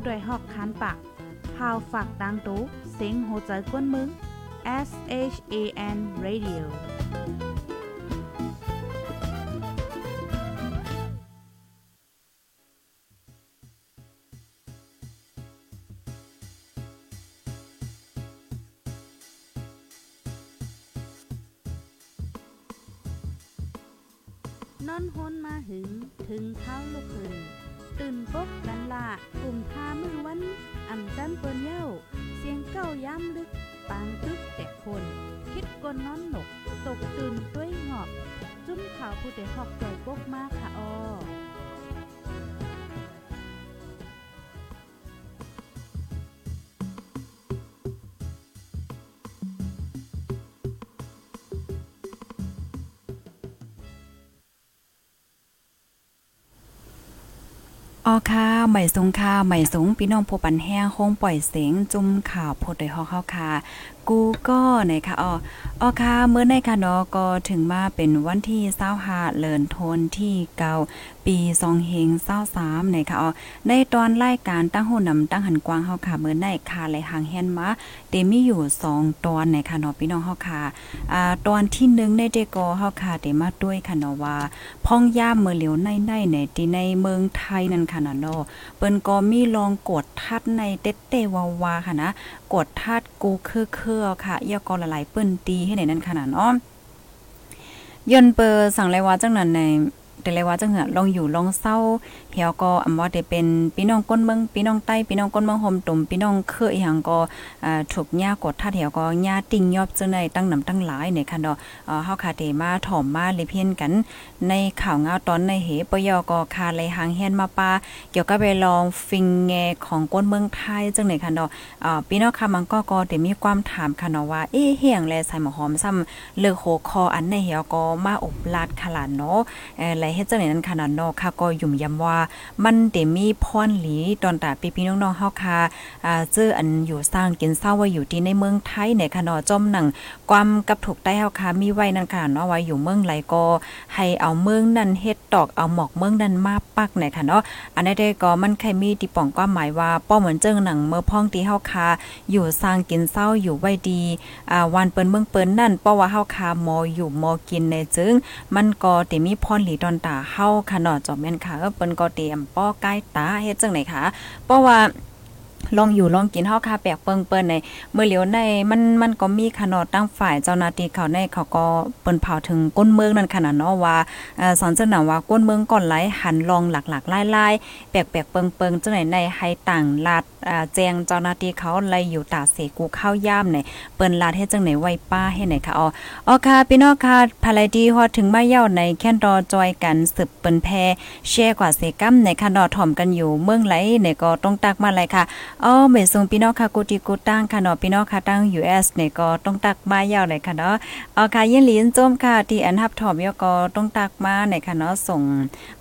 ผู้ดยหอกคันปากพาวฝากดังตู้เสียงโหใจกวนมึง S H A N Radio ใหม่สงค่ะใหม่สงพี่น้องผู้ปันแห้งคงปล่อยเสียงจุ่มข่าวโพดโดยฮอกเข้าค่ะกูก็นะคะอ๋อออค่ะเมื่อในค่ะเนาะก็ถึงมาเป็นวันที่25เลินโทนที่เก่าปี2เฮง23นะคะอ๋อในตอนรายการตั้งหูนำตั้งหันกว้างเฮาค่ะเมื่อในค่ะไหลหางแฮนมาเตมีอยู่2ตอนนะคะเนาะพี่น้องเฮาค่ะอ่าตอนที่1ในเดกอเฮาค่ะเตมาด้วยค่ะเนาะว่า พ่องย่ามเมื่อเหลียวในในในที่ในเมืองไทยนั่นค่ะเนาะเปิ้นก็มีลองกดทัดในเต็ดเตวาวาค่ะนะ กดทัดกูคือคือค่ะเอียก็ลลายเปิ้นตีให้ในนั้นขนาดอ้อมยนเปอร์สั่งเลยว่าจังนั้นใน แต่เลยว่าจังเหลองอยู่ลองเศร้าเหี่ยวก็อำว่าได้เป็นพี่น้องก้นเมืองพี่น้องใต้พี่น้องก้นเมืองห่มตุ่มพี่น้องเคยหยังก็อ่าถูกหญ้ากดท่าเหี่ยวก็หญ้าติ่งยอบจังได๋ตั้งนำตั้งหลายในคันดอกเอ่อเฮาคาเตมาถ่อมมาเลยเพียนกัน ในข่าวงาตอนในเหปยก็คาเลยหางแฮนมาปาเกี่ยวกับไปลองฟิงแงของก้นเมืองไทยจังได๋คันดอกอ่าพี่น้องค่ะมันก็ก็ได้มีความถามค่ะเนาะว่าเอ๊ะเฮียงแลใส่หมอหอมซ้ำเลือกโหคออันในเหี่ยวก็มาอบลาดขลาดเนาะเอ่อเฮ็ดจังได๋นั้นขนาดนาะค่ะก็ยุ่มยำว่ามันได้มีพรหลีตอนตาพี่ๆน้องๆเฮาค่ะอ่าเจออันอยู่สร้างกินเศร้าไว้อยู่ที่ในเมืองไทยในค่ะเนาะจอมหนังความกับถูกใต้เฮาค่ะมีไว้นั่นค่ะเนาะว่าอยู่เมืองไหลก็ให้เอาเมืองนั้นเฮ็ดตอกเอาหมอกเมืองนั้นมาปักในค่ะเนาะอันนี้ได้ก็มันใครมีที่ป้องความหมายว่าป้อเหมือนเจิ้งหนังเมื่อพ้องที่เฮาค่ะอยู่สร้างกินเศร้าอยู่ไว้ดีอ่าวันเปิ้นเมืองเปิ้นนั่นเพราว่าเฮาค่ะมออยู่มอกินในจึงมันก็ได้มีพรหลีตอนตาเฮาค่ะเนาะจอมแม่นค่ะเปิ้นก็เตรียมป้อใกล้ตาเฮ็ดจังไหนคะเพราะว่า ลองอยู่ลองกินเฮาค่ะแปลกเปิงเปิ้นในเมื่อเหลียวในมันมันก็มีขนาดตั้งฝ่ายเจ้าหน้าที่เขาในเขาก็เปิ้นเผาถึงก้นเมืองนั่นขนาดเนาะว่าเอ่อสอนจังหนาว่าก้นเมืองก่อนไหลหันลองหลักๆไล่ๆแปลกๆเปิงๆจังไหนในให้ต่างลาดอ่าแจงเจ้าหน้าที่เขาไล่อยู่ตาเสกูเข้าย่ามในเปิ้นลาดเฮ็ดจังไหนไว้ป้าให้ไหนค่ะอ๋ออ๋อค่ะพี่น้องค่ะภายดีฮอดถึงมาเย้าในแค่นรอจอยกันสืบเปิ้นแพแชร์กว่าเสกัมในคันดอถ่อมกันอยู่เมืองไหลในก็ต้องตักมาเลยค่ะ อ๋อเมส่งพี่น้องค่ะกูติกูตั้งค่ะเนาะพี่น้องค่ะตั้ง US เนี่ยก็ต้องตักมายาวเลยค่ะเนาะอ๋อค่ะยินหลีนจมค่ะที่อันฮับถอมยก็ต้องตักมาในค่ะเนาะส่ง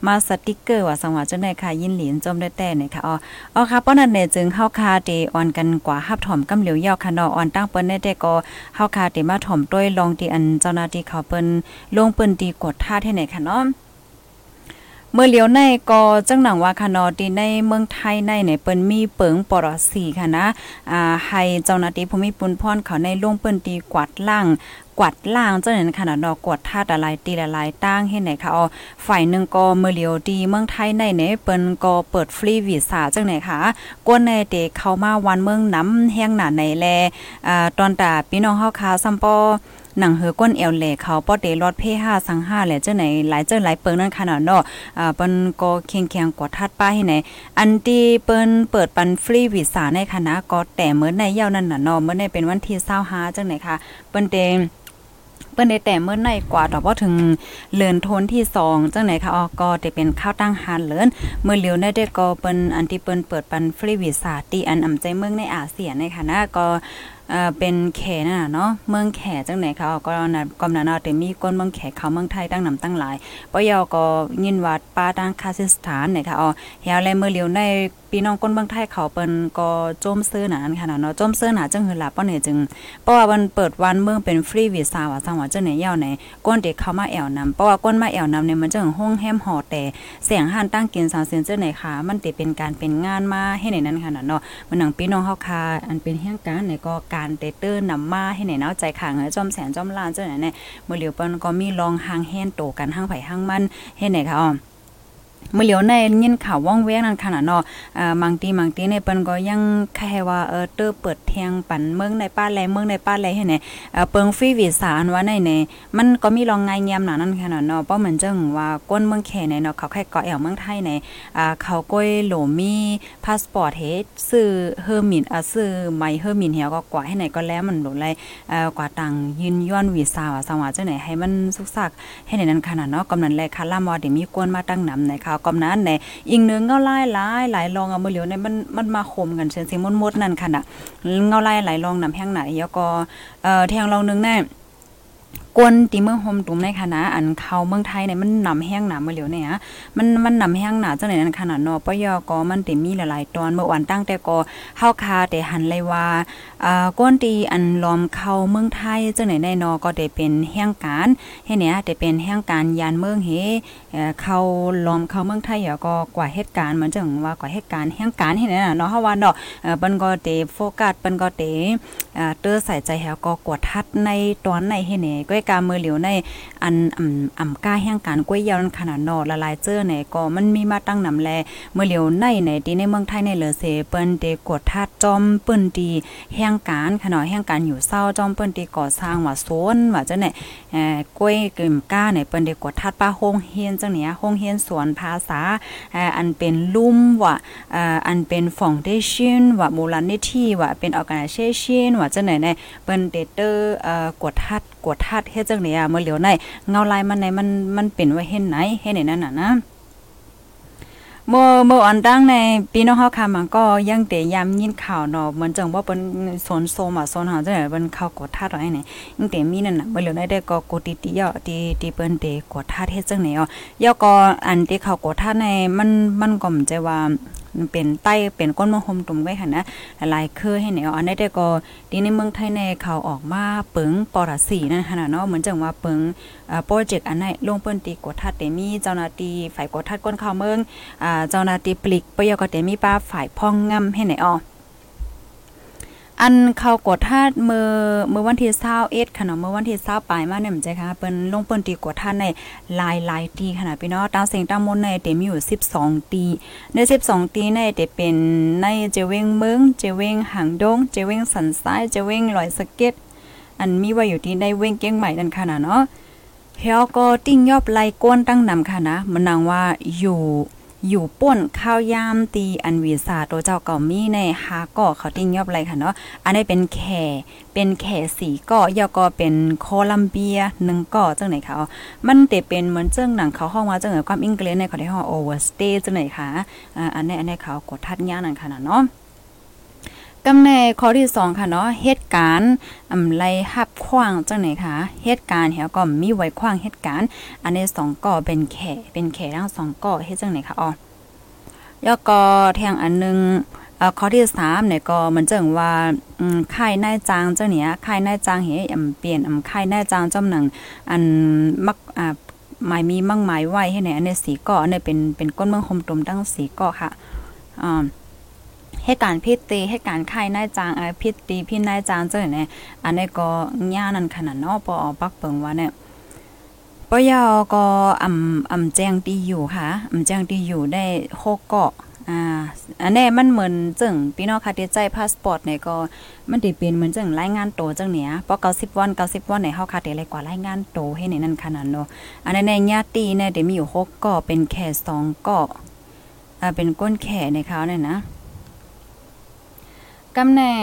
มาสติกเกอร์ว่าสังว่าจังได๋ค่ะยินหลีนจมได้แต่เนี่ยค่ะอ๋ออ๋อค่ะป้อนั้นเนี่ยจึงเฮาคาเตออนกันกว่าฮับถอมกำเหลียวยาวค่ะเนาะออนตั้งเปิ้นได้แต่ก็เฮาคาเตมาถอมด้วยลองที่อันเจ้าหน้าที่เขาเปิ้นลงเปิ้นตีกดท่าให้ไหนค่ะเนาะ เมื่อเลี้ยวในก็จังหนังว่าคานอตีในเมืองไทยในเนี่ยเปิ้นมีเปิงปรสีค่ะนะอ่าให้เจ้าหน้าที่ภูมิปุนพรเขาในลงเปิ้นตีกวาดล่างกวาดล่างเจังนั้นขนาดดอกกวดท่าอะไรตีละลายตั้งให้ไหนคะอ๋อฝ่ายหนึ่งก็เมื่อเลียวดีเมืองไทยในเนี่ยเปิ้นก็เปิดฟรีวีซ่าจังไหนคะกวนในเตเข้ามาวันเมืองน้ำแห้งหนาในแลอ่าตอนตาพี่น้องเฮาค่ะซัมปอ หนังเหือก้นเอวแหลเขาป้อเตรอดเพ่ห้าสังห้าแหละเจ้าไหนหลายเจ้าหลายเปิงนั่นขนาดเนาะอ่าเปิ้นก็เคียงเคียงกว่าทัดป้าให้ไหนอันที่เปิ้นเปิดปันฟรีวีซ่าในคณะก็แต่เมื่อในเยาวนั่นน่ะเนาะเมื่อในเป็นวันที่25จังไหนคะเปิ้นเตเปิ้นได้แต่เมื่อในกว่าดอกบ่ถึงเลือนโทนที่2จังไหนคะออก็จะเป็นข้าวตั้งหานเลินเมื่อเหลียวในเด็กก็เปิ้นอันที่เปิ้นเปิดปันฟรีวีซ่าที่อันอำใจเมืองในอาเซียนในคณะก็ อ่อเป็นแขน่ะเนาะเมืองแขจังไหนเขาก็นะกำนันเอาแต่มีคนเมืองแขเขาเมืองไทยตั้งนำตั้งหลายปยอก็ยินวัดป้าตั้งคาซิสถานเนี่ยค่ะอ๋อเฮาแลเมื่อเลียวในพี่น้องคนเมืองไทยเขาเปิ้นก็โจมซื้อหนาอันค่ะเนาะโจมซื้อหนาจังหือล่ะป้อเนี่ยจึงเพราะว่ามันเปิดวันเมืองเป็นฟรีวีซ่าว่าจังหวัดจังไหนยาวไหนก้นเด็กเข้ามาแอวนำเพราะว่าก้นมาแอวนำเนี่ยมันจังห้องแฮมหอแต่เสียงหันตั้งกินสาวเซนเจอร์ไหนค่ะมันติเป็นการเป็นงานมาให้ไหนนั้นค่ะเนาะมันหนังพี่น้องเฮาค่ะอันเป็นแห่งการไหนก็การเตเตอร์นำมาให้ไหนเนาะใจขังจอมแสนจอมล้านเจังไหนเนี่ยมื้อเหลียวเปิ้นก็มีลองหางแฮนโตกันหางไผหางมันให้ไหนค่ะอ๋อ เมื่อเหลียวในยินข่าวว่องแวงนั่นขนาดเนาะอ่าบางทีบางทีเนี่ยเปิ้นก็ยังแค่ว่าเออเตอเปิดแทงปันเมืองในป้าแลเมืองในป้าแลให้ไหนเอ่อเปิงฟรีวีซ่าอันว่าในในมันก็มีรองงายเงียมหนานั่นขนาดเนาะเพราะเหมือนจังว่าก้นเมืองแค่ในเนาะเขาแค่เกาะแอวเมืองไทยในอ่าเขาก้อยโหลมีพาสปอร์ตเฮดซื้อเฮอร์มินอ่าซื้อไมเฮอร์มินเหี่ยวก็กว่าให้ไหนก็แล้วมันโหลไรเอ่อกว่าตังยืนย้อนวีซ่าว่าสังว่าจังไหนให้มันสุกซักให้ไหนนั้นขนาดเนาะกำนันแลคาล่ามอเดี๋ยวมีกวนมาตั้งนำในข่าวกำนั้นในอีกหนึ่งเงาไล่หลายหลายลองเอามือเหลียวในมันมันมาคมกันเส้นสิมดๆนั่นค่ะน่ะเงาไล่หลายลองนำแห้งไหนแล้วก็เอ่อแทงลองนึงแน่ กวนตีเมืองโฮมตุ่มในคณะอันเขาเมืองไทยเนี่ยมันนำแห้งหนามือเหลียวเนี่ยมันมันนำแห้งหนาจังไหนนั้นขนาดเนาะปยก็มันเติมีหลายๆตอนเมื่อวันตั้งแต่ก็เฮาคาแต่หันเลยว่าอ่าก้นตีอันล้อมเข้าเมืองไทยจังไหนในนาะก็ได้เป็นแห่งการเฮ็ดเนี่ยได้เป็นแห่งการยานเมืองเฮเอ่อเข้าล้อมเข้าเมืองไทยก็กว่าเหตุการณ์มันจังว่ากว่าเหตุการณ์แห่งการเฮ็ดเนี่ยเนาะเฮาว่าเนาะเออเปิ้นก็ได้โฟกัสเปิ้นก็ได้อ่าเตอใส่ใจแฮวก็กวดทัดในตอนในเฮ็ดเนี่ยก้อยกามือเหลียวในอันอ่ำอ่ำก้าแห่งการกล้วยยาวขนาดนาะละลายเจอเนี่ยก็มันมีมาตั้งนำแลเมื่อเหลียวในในที่ในเมืองไทยในเหลือเสเปิ้นได้กวดทัดจอมเปิ้นดีแห่งการขนาดแห่งการอยู่เศร้าจอมเปิ้นดีก่อสร้างว่าโซนว่าจังไหนเอ่อกล้วยกึ่มก้าเนี่ยเปิ้นได้กวดทัดป้าโฮงเฮียนจังเนี่ยโฮงเฮียนสวนภาษาเอ่ออันเป็นลุ่มว่าเอ่ออันเป็นฟองเดชั่นว่ามูลนิธิว่าเป็นออร์แกไนเซชันว่าจังไหนเนี่ยเปิ้นเดเตอร์เอ่อกวดทัดกวดทัดเฮ็ดจังเนี่ยเมื่อเหลียวในเงาลายมันในมันมันเป็นไว่าเห็นไหนเฮ็ดไหนนั่นน่ะนะเมื่อเมื่ออันตั้งในปีน้องเฮาค่ะมันก็ยังเตยามยินข่าวเนาะเหมือนจังว่าเป็นสนโซมาโซนหาจังได๋เป็นข่าวกดทัดไว้ไหนยังเตมีนั่นน่ะบ่เหลือได้ก็กดติติยอติติเปิ้นเตกดทัดเฮ็ดจังไหนอ๋อยอก็อันที่เขากดทัดในมันมันก็มันจะว่า เป็นใต้เป็นก้นมะฮมตุ่มไว้ค่ะนะหลายคือให้แนวอันได้แต่ก็ดีในเมืองไทยในข่าวออกมาเปิงปอรสีนั่นค่ะเนาะเหมือนจังว่าเปิงอ่าโปรเจกต์อันไหนลงเปิ้นตีกดทัดเตมีเจ้าหน้าที่ฝ่ายกดทัดก้นข่าวเมืองเจ้าหน้าที่ปลิกปยกเตมีป้าฝ่ายพ่องงำให้ไหนอ๋อ อันเขากดทาดเมื่อเมื่อวันที่21ค่ะเนาะเมื่อวันที่20ปลายมาเนี่ยมันใจค่ะเปิ้นลงเปิ้นตีกดทาดในหลายหลายตีขนาดพี่เนาะตามเสียงตามมนในเต็มอยู่12 ตีใน 12 ตีในเตเป็นในเจเวงเมืองเจเวงหางดงเจเวงสันซ้ายเจเวงลอยสะเก็ดอันมีไว้อยู่ที่ได้เว้งเก้งใหม่นั่นค่ะเนาะเฮาก็ติ้งยอบไล่ก้นตั้งนำค่ะนะมันนางว่าอยู่ อยู่ป่นข้าวยามตีอันวีซ่าตัวเจ้าเก่ามีในฮาก่อเขาติ้งยอบไรค่ะเนาะอันนี้เป็นแข่เป็นแข่สีก่อยอก็เป็นโคลัมเบียหนึ่งก่อจังไหนคะมันเตเป็นเหมือนเจ้งหนังเขาห้องว่าจังไหนความอังกฤษในเขาได้ห้องโอเวอร์สเตย์จังไหนคะอ่าอันนี้อันนี้เขากดทัดย่านั่นค่ะเนาะ กำในข้อที่2ค่ะเนาะเหตุการณ์อำไลหับขว้างจังไหนคะเหตุการณ์เฮาก็มีไว้ขว้างเหตุการณ์ อันนี้2ก่อเป็นแขเป็นแขทั้ง2ก่อเฮ็ดจังไหนคะอ๋อยอก็แทงอันนึงเอ่อข้อที่3เนี่ยก็มันจังว่าค่ายนายจางเจ้าเนี้ยค่ายนายจางเฮอำเปลี่ยนอำค่ายนายจางจำหนังอันมักอ่าหมายมีมั่งหมายไว้ให้ไหนอันนี้สีก่ออันนี้เป็นเป็นก้นเมืองคมตุมตั้งสีก่อค่ะอ่า ให้การพิตีให้การค่ายนายจางเอ่อพิตีพี่นายจางเจ้าเนี่ยอันนี้ก็ย่านั่นขนาดเนาะปอปักเปิงว่าเนี่ยปยอก็อำอำแจ้งตีอยู่ค่ะอ่ำแจ้งตีอยู่ได้หกเกาะอ่าอันนี้มันเหมือนจึงพี่น้องค่ะที่ใจพาสปอร์ตเนี่ยก็มันสิเป็นเหมือนจังรายงานโตจังเนี้ยพอ90วัน90วันในเฮาค่ะได้หลายกว่ารายงานโตให้ในนั้นขนาดเนาะอันนี้ในญาติเนี่ยได้มีอยู่6เกาะเป็นแค่2เกาะอ่าเป็นก้นแข่ในเขาเนี่ยนะ กำแหน่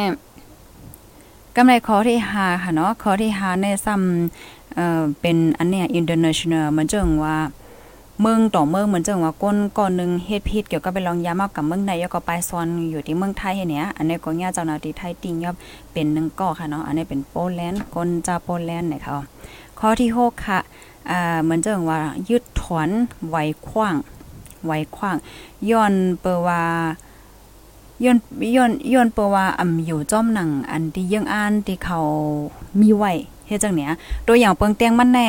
กำไรข้อที่5ค่ะเนาะข้อที่5ในซ้ำเอ่อเป็นอันเนี้ย international มันจังว่าเมืองต่อเมืองเหมือนจังว่าก้นก่อนนึงเฮ็ดผิดเกี่ยวกับไปลองยามากกับเมืองใดแล้วก็ไปซอนอยู่ที่เมืองไทยเนี่ย อันนี้ก็ญาเจ้าหน้าที่ไทยติงยอบเป็นหนึ่งก่อค่ะเนาะ อันนี้เป็นโปแลนด์ก้นจาโปแลนด์เนี่ยค่ะข้อที่6ค่ะอ่าเหมือนจังว่ายึดถอนไว้ขว้างไว้ขว้างย้อนเปว่า ย้อนย้อนย้อนเปว่าอำอยู่จ้อมหนังอันที่ยังอ่านที่เขามีไว้เฮ็ดจังเนี้ยตัวอย่างเปิงเตียงมันแน่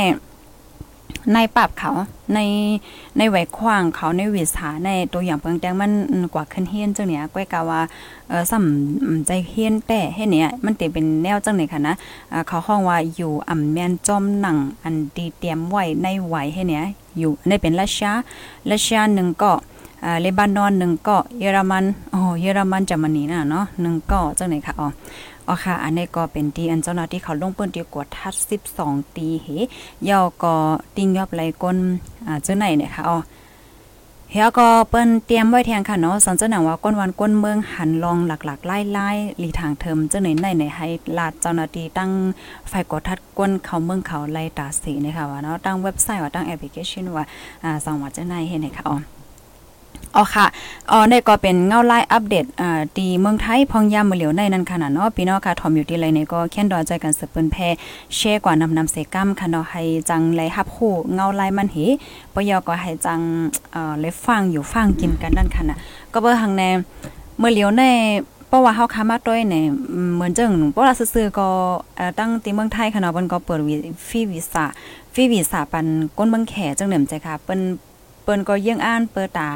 ในปรับเขาในในไหวขว้างเขาในวิสาในตัวอย่างเปิงแตงมันกว่าขึ้นเฮียนจังเนี้ยก้อยกาว่าเออสำใจเฮียนแต่เฮ็ดเนี้ยมันเต็เป็นแนวจังไหนค่ะนะเขาห้องว่าอยู่อ่ำแม่นจอมหนังอันดีเตรียมไว้ในไหวเฮ็ดเนี้ยอยู่ในเป็นรัสเซียรัสเซียนึงก็ เลบานอนหนึ่งเกาะเยอรมันอ๋อเยอรมันจามานีน่ะเนาะหนึ่งเกาะจังไหนคะอ๋ออ๋อค่ะ อันนี้ก็เป็นทีอันเจ้าหน้าที่เขาลงเปิ้นที่กวดทัด12ตีเหยอก็ติงยอบไหลก้นอ่าเจ้าไหนเนี่ยค่ะอ๋อเฮียก็เปิ้นเตรียมไว้แทงค่ะเนาะสันเจ้าหนังว่าก้นวันก้นเมืองหันลองหลักๆไล่ๆหลีทางเทิมเจ้าไหนในในให้ลาดเจ้าหน้าที่ตั้งไฟกดทัดก้นเขาเมืองเขาไล่ตาสีนะคะว่าเนาะตั้งเว็บไซต์ว่าตั้งแอปพลิเคชันว่าอ่าสังว่าเจ้าไหนเห็นไหมคะอ๋อ อ๋อค่ะอ๋อในก็เป็นเงาไล่อัปเดตอ่าตีเมืองไทยพองยามมือเหลียวในนั้นขนาดเนาะพี่น้องค่ะทอมอยู่ที่ไรเนี่ยก็แค่นดอใจกันสืบเปิ้นแพแชร์กว่านำนำเสกัมค่ะเนาะให้จังไลฮับคู่เงาไล่มันเหปยอก็ให้จังเอ่อเลยฟังอยู่ฟังกินกันนั่นค่ะนะก็เบอร์หังแนเมื่อเหลียวในเพราะว่าเฮาค้ามาด้วยเนี่ยเหมือนจังเพราะว่าซื่อๆก็ตั้งทีเมืองไทยค่ะเนาะเพิ่นก็เปิดฟรีวีซ่าฟรีวีซ่าปันก้นเมืองแขจังเหนิมใจค่ะเปิ้น ปิ้นก็ยังอ่านเปิดตา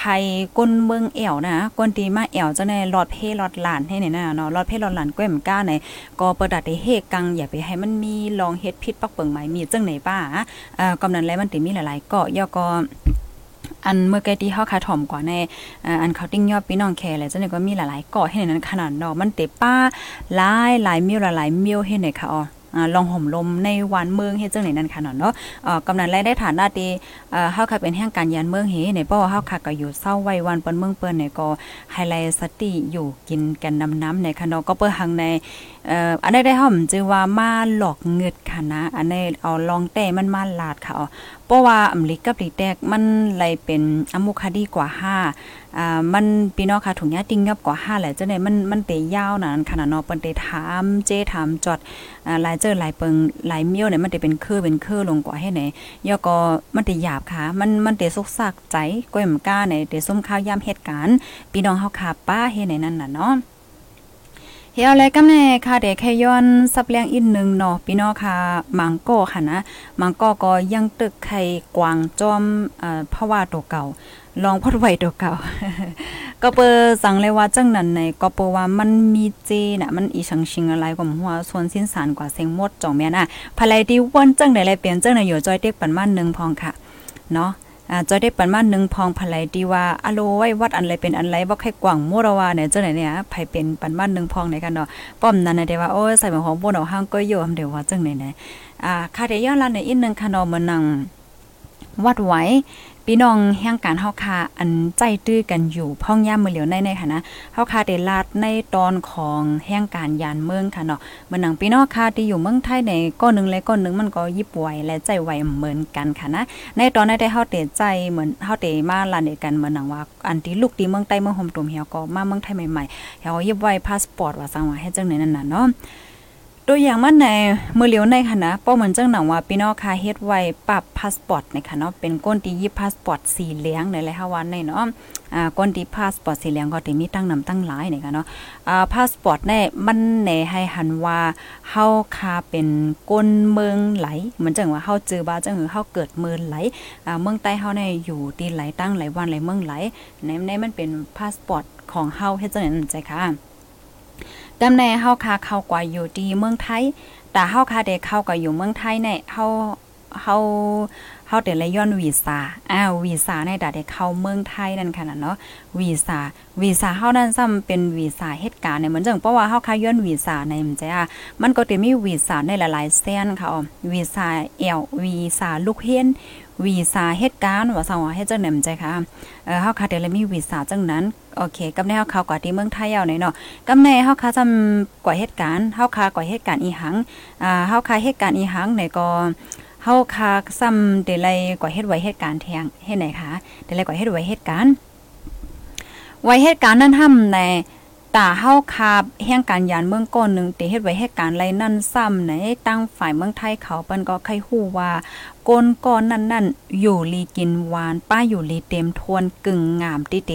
ให้ก้นเมืองแอวนะก้นตีมาแอวจะในหลอดเพหลอดหลานให้เนี่ยนะเนาะหลอดเพหลอดหลานก้อยมก้าในก็เปิดดัดเฮกังอย่าไปให้มันมีลองเฮ็ดพิษปักเปิงไหมมีจังไหนป้าอ่ากำนันแล้วมันติมีหลายๆเกาะย่อก็อันเมื่อกี้ที่เฮาคาถ่อมกว่าในอันเขาติ้งยอดพี่น้องแคร์แล้วจังได๋ก็มีหลายๆเกาะให้นั้นขนาดเนาะมันเตป้าหลายหลายมิวหลายๆมิวให้ไหนค่ะอ๋อ ลองห่มลมในวันเมืองเฮ็ดจังไหนนั่นค่ะเนาะเอ่อกำนันรายได้ฐานะที่เฮาค่ะเป็นแห่งการยานเมืองเฮในเพราะว่าเฮาค่ะก็อยู่เศร้าไว้วันเปิ้นเมืองเปิ้นเนี่ยก็ไฮไลท์สติอยู่กินกันน้ำน้ำในค่ะเนาะก็เปิ้หังในเอ่ออันได้ได้ห่อมจือว่ามาหลอกเงิดค่ะนะ อันนี้เอาลองแต่มันมาลาดค่ะเพราะว่าอเมริกกับลีแตกมันไลเป็นอมุคดีกว่า5 อ่ามันพี่น้องค่ะถุงยาติงยับกว่า5แหละจังได๋มันมันเตยาวนั่นขนาดนาะเปิ้นเตถามเจถามจอดอ่าหลายเจอหลายเปิงหลายเมียวเนี่ยมันจะเป็นคือเป็นคือลงกว่าให้ไหนย่อก็มันจะหยาบค่ะ มันมันจะสุกสักใจก้อยมก้าในเตส้มข้าวยามเหตุการณ์พี่น้องเฮาค่ะป้าเฮ็ดในนั้นน่ะเนาะเฮียอะไรกำแน่ค่ะเด็กแค่ย้อนสับเลี้ยงอีกนึงเนาะพี่น้องค่ะมังโก้ค่ะนะมังโก้ก็ยังตึกไข่กวางจอมเอ่อเพราะว่าตัวเก่า ลองพอดไว้ตัวเก่าก็เปอสั่งเลยว่าจังนั้นในก็เปอว่ามันมีเจน่ะมันอีชังชิงอะไรก็หัวส่วนสิ้นสารกว่าเสียงหมดจ่องแม่น่ะภายที่วันจังได๋เลยเปลี่ยนจังได๋อยู่จอยเต็กปันมานึงพองค่ะเนาะอ่าจอยได้ปันมานึงพองภายที่ว่าอโลไว้วัดอันไรเป็นอันไรบ่ใครกว้างโมรวาเนี่ยจังได๋เนี่ยไผเป็นปันมานึงพองในกันเนาะป้อมนั้นน่ะเด้ว่าโอ้ยใส่หมของบ่เอาห้างก็อยู่อำเดี๋ยวว่าจังได๋เนี่ยอ่าค่ะเดี๋ยวย้อนลาในอีกนึงค่ะเนาะมื้อนังวัดไว้ พี่น้องแห่งการเฮาคาอันใจตื้อกันอยู่พ่องย่ามมือเหลียวในในค่ะนะเฮาคาได้ลาดในตอนของแห่งการยานเมืองค่ะเนาะเมื่อหนังพี่น้องคาที่อยู่เมืองไทยในก้อนนึงและก้อนนึงมันก็ยิบไหวและใจไหวเหมือนกันค่ะนะในตอนนั้นได้เฮาเตใจเหมือนเฮาเตมาลานเดกันเหมือนหนังว่าอันที่ลูกที่เมืองใต้เมืองห่มตุ่มเหี่ยวก็มาเมืองไทยใหม่ๆเฮายิบไหวพาสปอร์ตว่าสังว่าให้จังไหนนั่นน่ะเนาะ ตัวอย่างมันในเมื่อเลียวในค่ะนะป้อเหมือนจังหนังว่าพี่น้องค่ะเฮ็ดไว้ปรับพาสปอร์ตในค่ะเนาะเป็นก้นที่ยิบพาสปอร์ตสีเหลืองในหลายวันในเนาะอ่าก้นที่พาสปอร์ตสีเหลืองก็จะมีตั้งนำตั้งหลายในค่ะเนาะอ่าพาสปอร์ตเนี่ยมันในให้หันว่าเฮาค่ะเป็นก้นเมืองไหลเหมือนจังว่าเฮาเจอบ้าจังคือเฮาเกิดเมืองไหลอ่าเมืองใต้เฮาเนี่ยอยู่ตีไหลตั้งไหลวันไหลเมืองไหลในในมันเป็นพาสปอร์ตของเฮาเฮ็ดจังนั้นใจค่ะ ดำแหน่เฮาคาเข้ากว่าอยู่ดีเมืองไทยแต่เฮาคาเด็กเข้าก็อยู่เมืองไทยเนี่ยเฮาเฮาเฮาเดเลยย้อนวีซ่าอ้าววีซ่าในดาได้เข้าเมืองไทยนั่นค่ะเนาะวีซ่าวีซ่าเฮานั้นซ้ำเป็นวีซ่าเหตุการณ์เนี่ยเหมือนจังเพราะว่าเฮาคาย้อนวีซ่าในมันจะอะมันก็จะมีวีซ่าในหลายๆเส้นค่ะวีซ่าเอลวีซ่าลูกเฮียน วีซ่าเหตุการณ์ว่าสังว่าเฮ็ดจังได๋มันใจค่ะเออเฮาคาเดเลยมีวีซ่าจังนั้นโอเคกับแนวเขากว่าที่เมืองไทยเอาหน่อยเนาะกับแนเฮาคาจำกว่าเหตุการณ์เฮาคากว่าเหตุการณ์อีหังอ่าเฮาคาเหตุการณ์อีหังเนี่ยก็เฮาคาซ้ำเดลัยกว่าเฮ็ดไว้เหตุการณ์แทงเฮ็ดไหนคะเดลัยกว่าเฮ็ดไว้เหตุการณ์ไว้เหตุการณ์นั้นทำใน ตาเฮาคาบแห่งการยานเมืองก้อนหนึ่งเตเฮ็ดไว้ให้การไรนั่นซ้ำไหนตั้งฝ่ายเมืองไทยเขาเปิ้นก็ใครฮู้ว่าก้นก้อนนั่นนั่นอยู่ลีกินหวานป้าอยู่ลีเต็มทวนกึ่งงามติเต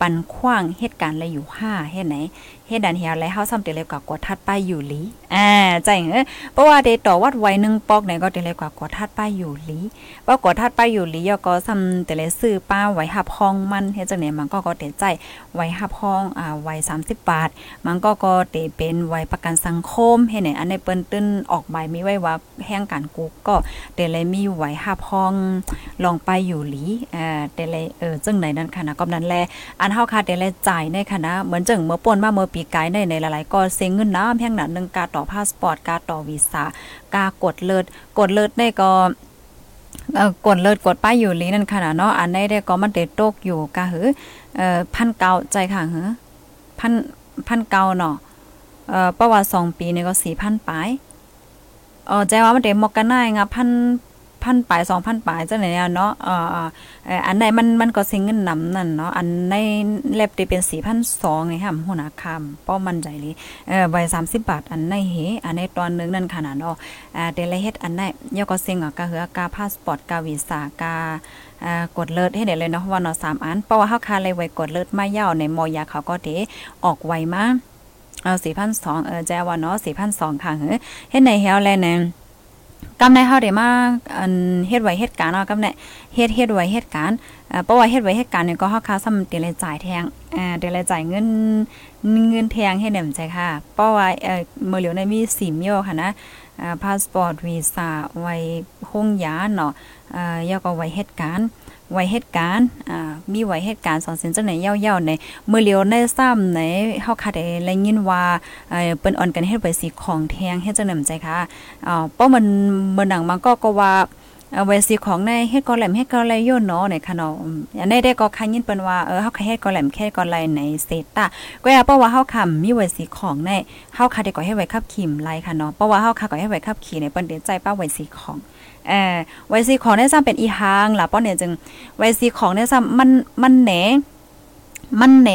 ปันขว้างเหตุการณ์อะไรอยู่ห้าเฮ็ดไหนเฮ็ดดันเฮียไรเฮาซ้ำเตเลยกว่าทัดป้าอยู่ลีอ่าใจเอ้เพราะว่าเดต่อวัดไว้นึงปอกไหนก็เตเลยกว่ากดทัดป้ายอยู่ลีว่ากดทัดป้ายอยู่ลียก็ซ้ำเตเลยซื้อป้าไว้หับห้องมันเฮ็ดจังไหนมันก็ก็เตใจไว้หับห้องอ่าไว้30บบาท มันก็ก็เตเป็นไว้ประกันสังคมเฮ็ดไหนอันในเปิ้นตื้นออกใบมีไว้ว่าแห่งการกูก็เตเลยมีไหวหับห้องลองไปอยู่หลีอ่อแต่เลยเออจึงไหนนั่นค่ะนะก็นั้นแลอันเฮาค่ะแต่เลยจ่ายในคณะนะเหมือนจังเมื่อป่นมาเมื่อปีกายในในหลายๆก็เซ็งเงินน้ำแห่งนั้นนึงกาตอพาสปอร์ตกาต่อวีซ่ากากดเลิศกดเลิศได้ก็กดเลิศกดป้ายอยู่ลีนั่นค่ะเนาะอันได้ได้ก็มันเตตกอยู่กะหือเอ่อพันเก่าใจค่ะหือพันพันเก่าเนาะเอ่อประวัติสองปีนี่ก็สี่พันปลายอ๋อใจว่ามันเดมอกกันได้งะพัน พันปลายสองพันปลายจังไหนเนาะเอ่ออันไหนมันมันก็สิงเงินนำนั่นเนาะอันในเล็บได้เป็นสี่พันสองนี่ค่ะหัวหน้าคำป้อมันใจเลยเออใบสามสิบบาทอันในเหอันในตอนนึงนั่นขนาดเนาะอ่าเดลเฮ็ดอันไหนยอก็สิงอะก็คือกาพาสปอร์ตกาวีซ่ากากดเลิศให้เด็เลยเนาะว่าเนาะสามอันเพราะว่าเฮาคาเลยไว้กดเลิศมาเย่าในมอยาเขาก็เดออกไวมาเอาสี่พันสองเออแจว่าเนาะสี่พันสองค่ะเฮ้เฮ็ดในเฮาแลเนี่ย กำในเฮาได้มาอันเฮ็ดไว้เหตุการณ์เนาะกำในเฮ็ดเฮ็ดไว้เหตุการณ์เอ่อเพราะว่าเฮ็ดไว้เหตุการณ์เนี่ยก็เฮาค่าซ้ำเตเลยจ่ายแทงเอ่อเตเลยจ่ายเงินเงินแทงให้แหนมใจค่ะ เพราะว่าเอ่อเมื่อเหลียวในมี4มิ้วค่ะนะอ่าพาสปอร์ตวีซ่าไว้ห้องยาเนาะเอ่อยาก็ไว้เหตุการณ์ ไว้เหตุการณ์อ่ามีไว้เหตุการณ์สอนเส้นจังไหนยาๆในเมื่อเลียวในซ้ำในเฮาค่ะได้ได้ยินว่าเอ่อเปิ้นอ่อนกันเฮ็ดไว้สีของแทงเฮ็ดจังได๋ใจค่ะอ่าเพราะมันเมื่อหนังมันก็ก็ว่าเอาไว้สีของในเฮ็ดกอแหลมเฮ็ดกอไหลโยนเนาะในค่ะเนาะอันนี้ได้ก็คันยินเปิ้นว่าเออเฮาค่ะเฮ็ดกอแหลมแค่กอไหลในเซตาก็อย่าเพราะว่าเฮาค่ะมีไว้สีของในเฮาค่ะได้ก็เฮ็ดไว้ขับขี่ไลค่ะเนาะเพราะว่าเฮาค่ะก็เฮ็ดไว้ขับขี่ในเปิ้นเดใจป้าไว้สีของ เออไวซีของได้ซ้ำเป็นอีหางล่ะป้อเนี่ยจึงไวซีของได้ซ้ำมันมันแหนมันแหน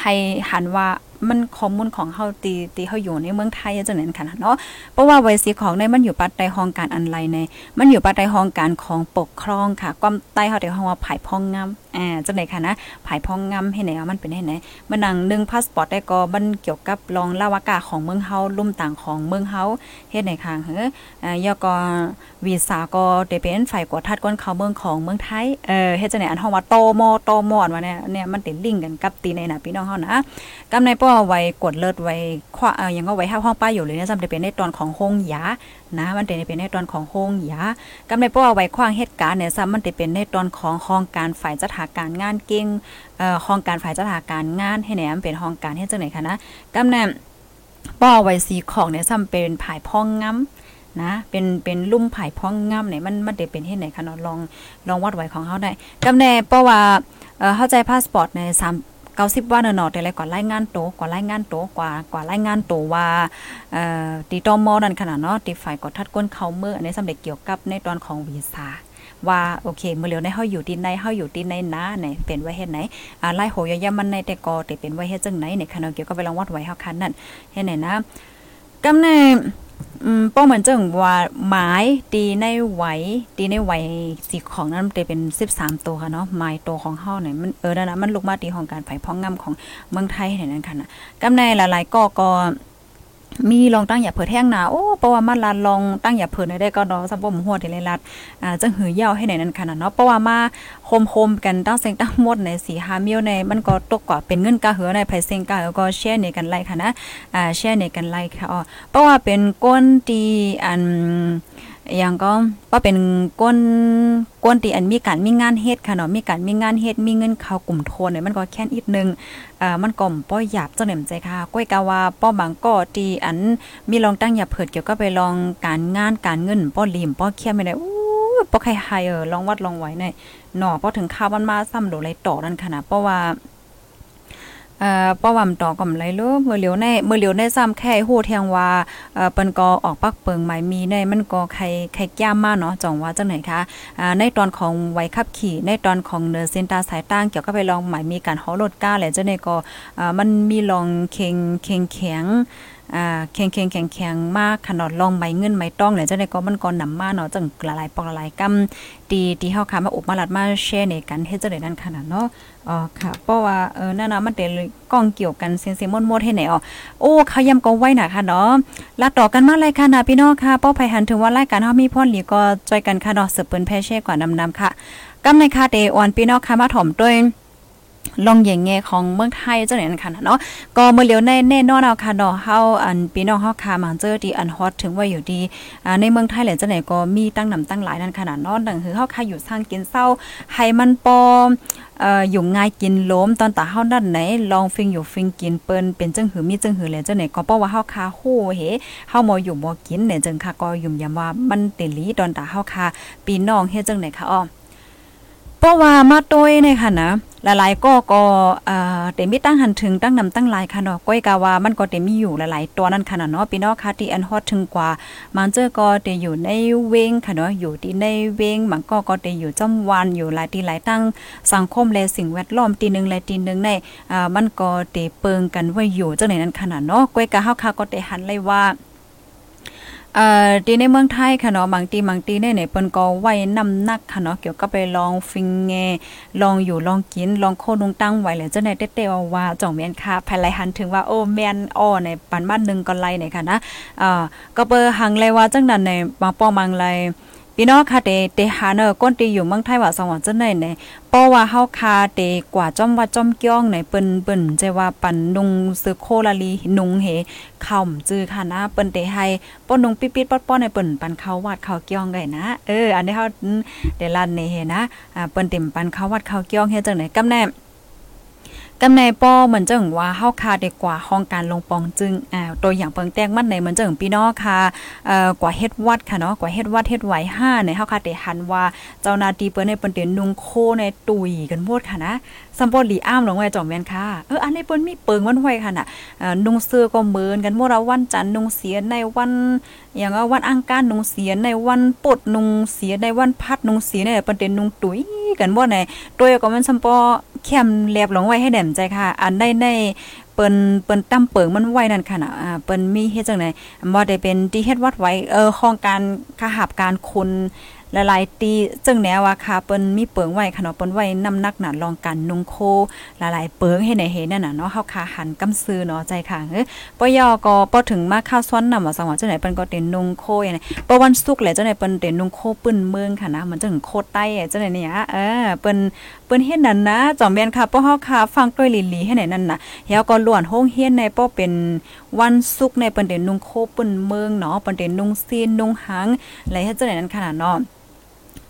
ให้หันว่ามันข้อมูลของเฮาตีตีเฮาอยู่ในเมืองไทยจังนั้นค่ะเนาะเพราะว่าไวซีของในมันอยู่ปัดใต้ห้องการอันไรใน มันอยู่ปัดใต้ห้องการของปกครองค่ะ ความใต้เฮาได้ห้องว่าภายพ้องงาม อ่าจังได๋ค่ะนะภายพองงำให้ไหนมันเป็นให้ไหนมันนังนึงพาสปอร์ตได้ก็มันเกี่ยวกับรองลาวากาของเมืองเฮาลุ่มต่างของเมืองเฮาเฮ็ดในข้างเฮ้ออ่ายอก็วีซ่าก็ได้เป็นฝ่ายกวดทัดก้นเขาเมืองของเมืองไทยเออเฮ็ดจังได๋อันเฮาว่าโตมอโตมอนว่าเนี่ยเนี่ยมันติดลิงก์กันกับตีในน่ะพี่น้องเฮานะกำในป้อไว้กดเลิศไว้ขวาเอ่อยังก็ไว้ห้าห้องป้าอยู่เลยเนี่ยจำได้เป็นในตอนของห้องยานะมันเป็นเป็นในตอนของห้องยากำในป้อไว้ขว้างเหตุการณ์เนี่ยซ้ำมันจะเป็นในตอนของห้องการฝ่ายจัดหาการงานเก่งเอ่อห้องการฝ่ายจัดหาการงานให้แหนมเป็นห้องการเฮ็ดจังไหนคะนะกำในป้อไว้สีของเนี่ยซ้ำเป็นผายพ่องงำนะเป็นเป็นลุ่มไผ่พ้องงามไหนมันมันได้เป็นเฮ็ดไหนคะเนาะลองลองวัดไว้ของเฮาได้กำแน่เพราะว่าเอ่อเข้าใจพาสปอร์ตใน3 90วันเนาะแต่ละก่อนรายงานโตกว่ารายงานโตกว่ากว่ารายงานโตว่าเอ่อติตมนั่นขนาดเนาะติฝ่ายกดทัดก้นเขาเมื่ออันนี้สำเร็จเกี่ยวกับในตอนของวีซ่าว่าโอเคเมื่อเร็วในเฮาอยู่ที่ไหนเฮาอยู่ที่ไหนนะไหนเป็นไว้เฮ็ดไหนอ่าไล่โหยยามันในแต่กอแต่เป็นไว้เฮ็ดจังไหนในคณะเกี่ยวกับไปลองวัดไว้เฮาคันนั่นเฮ็ดไหนนะกำใน อืมป้องเหมือนจังว่าหมายตีในไหวตีในไหวสีของนั้นจะเป็น13ตัวค่ะเนาะหมายตัวของเฮาเนี่ยมันเออนั่นนะมันลูกมาตีของการไผพ้องงำของเมืองไทยเนี่ยนั่นค่ะนะกำในหลายๆก็ก็ มีลองตั้งอย่าเผิดแห้งหนาโอ้เพราะว่ามันลาลองตั้งอย่าเผิดได้ก็เนาะสัมบ่มหัวเทเลรัดอ่าจังหือยาวให้ไหนนั่นขนาดเนาะเพราะว่ามาโฮมๆกันตั้งเซ็งตั้งหมดใน4 5มิลในมันก็ตกกว่าเป็นเงินกะเหือในไผเซ็งกะแล้วก็แชร์ในกันไล่ค่ะนะอ่าแชร์ในกันไล่ค่ะอ๋อเพราะว่าเป็นก้นตีอัน อย่างก็ว่าเป็นก้นก้นตีอันมีการมีงานเฮ็ดค่ะเนาะมีการมีงานเฮ็ดมีเงินเข้ากลุ่มโทนเนี่ยมันก็แค่นอีกนึงอ่ามันก็ป้อหยาบจังเหน่มใจค่ะก้อยกาว่าป้อบางก็ตีอันมีลองตั้งอย่าเผิดเกี่ยวก็ไปลองการงานการเงินป้อลิมป้อเคียไม่ได้อู้ป้อใครไฮเออลองวัดลองไว้ในหนอป้อถึงข้าวมันมาซ้ำโดไรต่อนั่นค่ะนะเพราะว่า อ่อป้อวำต่อก่อมไรลูเมื่อเหลียวในเมื่อเหลียวในซ้ำแค่โหแทงว่าเอ่อเปิ้นก็ออกปักเปิงหมายมีในมันก็ใครใครแก้มมาเนาะจ่องว่าจังไหนคะอ่าในตอนของไว้ขับขี่ ในตอนของเนอเซนตาสายตั้งเกี่ยวกับไปลองหมายมีการฮอรถก้าแหละจังไหนก็อ่ามันมีลองเค็งเค็งแข็งอ่าแข็งแข็งแข็งแข็งมากขนาดลองใบเงินใบต้องเนี่ยจังได๋ก็มันก็นำมาเนาะจังหลายปอกหลายกำตีที่เฮาค่ะมาอบมาลัดมาแชร์ในกันเฮ็ดจังได๋นั่นขนาดเนาะ อ๋อค่ะ เพราะว่าเออนั่นนะมันเป็นกล้องเกี่ยวกันเสียงๆมดให้ไหนอ๋อโอ้เขายำก็ไว้น่ะค่ะเนาะลาต่อกันมาเลยค่ะนะพี่น้องค่ะป้อภัยหันถึงว่ารายการเฮามีพ่นหลีก็จอยกันค่ะเนาะเสืบเปิ้นแพเช่กว่านำๆค่ะกำในค่ะเตออนพี่น้องค่ะมาถ่อมด้วย ลองอย่างเงของเมืองไทยเจังไหนนั่นค่ะเนาะก็เมื่อเลียวในแน่นอนเอาค่ะเนาะเฮาอันพี่น้องเฮาค่ะมาเจอที่อันฮอตถึงว่าอยู่ดีอ่าในเมืองไทยแหละจังไหนก็มีตั้งนำตั้งหลายนั่นขนาดเนาะดังคือเฮาค่ะอยู่สร้างกินเศร้าให้มันปอมเอ่ออยู่ง่ายกินล้มตอนตาเฮาด้านไหนลองฟิงอยู่ฟิงกินเปิ้นเป็นจังหือมีจังหือแหละจังไหนก็เพราะว่าเฮาคาโหเฮเฮาบ่อยู่บ่กินเนี่ยจังค่ะก็ยุ่มยำว่ามันเตลีตอนตาเฮาคาพี่น้องเฮ็ดจังไหนคะอ้อ เพราะว่ามาโตยเนี่ยค่ะนะหลายๆก็ก็เอ่อเต็มีตั้งหันถึงตั้งนำตั้งหลายค่ะเนาะก้อยกาว่ามันก็เต็มีอยู่หลายๆตัวนั่นค่ะเนาะพี่น้องค่ะที่อันฮอตถึงกว่า มันเจอก็เตอยู่ในเวงค่ะเนาะอยู่ที่ในเวงมันก็ก็เตอยู่จำวันอยู่หลายที่หลายตั้งสังคมและสิ่งแวดล้อมตีนึงและตีนึงในอ่ามันก็เตเปิงกันไว้อยู่จังไหนนั้นขนาดเนาะก้อยกาเฮาค่ะก็เตหันเลยว่า เอ่อตีในเมืองไทยค่ะเนาะบางตีบางตีเนี่ยเนี่ยเปิ้นก็ไว้น้ำหนักค่ะเนาะเกี่ยวกับไปลองฟิงเงลองอยู่ลองกินลองโคนุงตั้งไว้แหละจังได๋เต้ๆว่าจ่องแม่นค่ะภายไลหันถึงว่าโอ้แม่นอ้อในปันบ้านนึงก็ไล่เนี่ยค่ะนะเอ่อก็เปิ้หังเลยว่าจังนั้นในบางป้อมังไล พี่น้องค่ะเตเตหาเนอก้นตีอยู่เมืองไทยว่าสองวันจังได๋เนี่ยเพราะว่าเฮาคาเตกว่าจ้อมว่าจ้อมก้องในเปิ้นเปิ้นใจว่าปันนุงซื้อโคลาลีนุงเฮค่ำจื้อค่ะนะเปิ้นเตให้ป้นนุงปิดๆป้อนๆในเปิ้นปันเขาวาดเขาก้องได้นะเอออันนี้เฮาได้ลั่นในเฮนะอ่าเปิ้นเต็มปันเขาวาดเขาก้องเฮ็ดจังได๋กำแน่ กำในป้อเหมือนจังว่าเฮาคาดีกว่าห้องการลงปองจึงอ่าตัวอย่างเปิงแต้งมันในเหมือนจังพี่น้องค่ะเอ่อกว่าเฮ็ดวัดค่ะเนาะกว่าเฮ็ดวัดเฮ็ดไหว5ในเฮาคาเด้หันว่าเจ้านาตีเปิ้นในเปิ้นเตนุงโคในตุยกันหมดค่ะนะ สัมปอลีอ้ามหลงไว้จ่อมแม่นค่ะเอออันนี้เปิ้นมีเปิงมันไว้ค่ะน่ะเอ่อนุงเสื้อก็เหมือนกันหมดวันจันทร์นุงเสียในวันอย่างว่าวันอังคารนุงเสียในวันปดนุงเสียในวันพัดนุงเสียในปิ้นเต็นนุงตุยกันบ่ไหนตัวก็มันสัมปอแคมแลบหลงไว้ให้แหนมใจค่ะ อันได้ในเปิ้นเปิ้นตั้มเปิงมันไว้นั่นค่ะนะอ่าเปิ้นมีเฮ็ดจังได๋บ่ได้เป็นที่เฮ็ดวัดไว้เออของการขหับการคุณหลายๆตีจึงแนวว่าค่ะเปิ้นมีเปิงไว้ขนาเปิ้นไว้น้ำหนักหนาลองกันนุงโค หลายๆเปิงให้ไหนเห็นนั่นน่ะเนาะเฮาคาหันกำซื้อเนาะใจค่ะเอ้อปยอก็พอถึงมาข้าวซ้อนนำว่าสังว่าจังไหนเปิ้นก็เต็นนุงโคอย่างนี้ปวันศุกร์แหละจังไหนเปิ้นเต็นนุงโคปึ้นเมืองค่ะนะมันจังโคใต้จังไหนเนี่ยเออเปิ้นเปิ้นเฮ็ดนั่นนะจอมแม่นค่ะป้อเฮาค่ะฟังต้วยลีๆให้ไหนนั่นน่ะเฮาก็ล้วนโฮงเฮียนในป้อเป็นวันศุกร์ในเปิ้นเด่นนุงโคปึ้นเมืองเนาะเปิ้นเด่นนุงซีนนุงหางอะไรเฮ็ดจังไหนนั้นขนาดเนาะ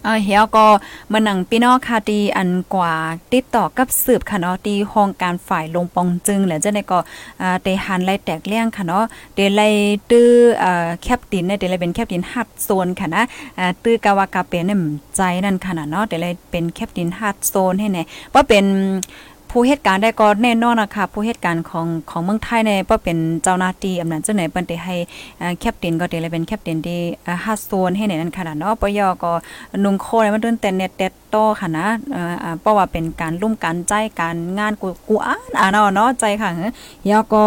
เออเฮียก็มาหนังพี่น้องค่ะตีอันกว่าติดต่อกับสืบค่ะเนาะตีห้องการฝ่ายลงปองจึงแล้วจะได้ก็อ่าเตหันไล่แตกเลี่ยงค่ะเนาะเดลัยตื้ออ่าแคปตินเนี่ยเดลัยเป็นแคปตินฮัดโซนค่ะนะอ่าตื้อกาวากาเป็นเนี่ยใจนั่นค่ะเนาะเดลัยเป็นแคปตินฮัดโซนให้แน่ว่าเป็น ผู้เหตุการณ์ได้ก็แน่นอนนะคะผู้เหตุการณ์ของของเมืองไทยเนี่ยก็เป็นเจ้าหน้าที่อำนาจเจังไหนเปิ้นได้ให้แคปตินก็ได้เลยเป็นแคปตินที่ฮัดโซนให้ในนั้นขนาดเนาะปยก็นุงโคมันเดินแต่เน็ตเต็ดโตค่ะนะเพราะว่าเป็นการร่วมกันใจการงานกูกูอ่านอ่านเนาะใจค่ะยอก็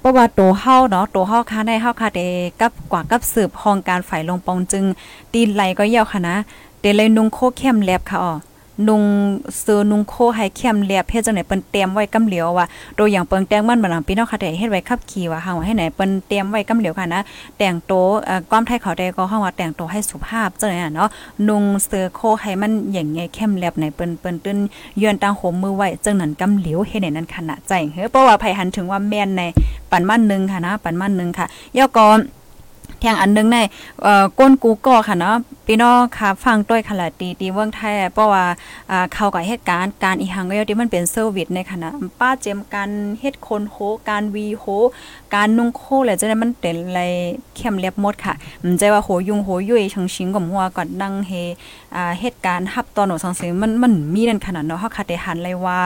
เพราะว่าตัวเฮาเนาะตัวเฮาค่ะได้เฮาค่ะเดกับกว่ากับสืบห้องการฝ่ายลงปองจึงตีนไหลก็เยี่ยวค่ะนะเดเลยนุงโคเข้มแลบค่ะอ๋อ นุงเสือนุงโคให้เข้มเรียบเฮ็ดจังไหนเปิ้นเตรียมไว้กำเหลียวว่าตัวอย่างเปิงแตงมันบ่นพี่น้องค่ะได้เฮ็ดไว้ขับขี่ว่าเฮาให้ไหนเปิ้นเตรียมไว้กำเหลียวค่ะนะแต่งโตเอ่อความไทยเขาได้ก็เฮาว่าแต่งโตให้สุภาพจังไหนเนาะนุงเสือโคให้มันอย่างไงเข้มเรียบไหนเปิ้นเปิ้นตื้นยืนตั้งโหมมือไว้จังนั้นกำเหลียวเฮ็ดให้นั้นขนาดใจเฮ้อเพราะว่าไผหันถึงว่าแม่นในปันมันนึงค่ะนะปันมันนึงค่ะย่อก่อนแทงอันนึงในเอ่อก้นกูก็ค่ะเนาะ พี่น้องค่ะฟังด้วยขลาดตีตีเมืองไทยเพราะว่าอ่าเขากับเหตุการณ์การอีหังก็ที่มันเป็นเซอร์วิสในขณะป้าเจมการเฮ็ดคนโหการวีโหการนุ่งโคเลยจะได้มันเป็นอะไรเข้มเรียบหมดค่ะมันใจว่าโหยุงโหยุยชังชิงกับหัวก่อนนั่งเฮเหตุการณ์ฮับตอนหนูสังเสมันมันมีนั่นขนาดเนาะเฮาคาได้หันเลยว่า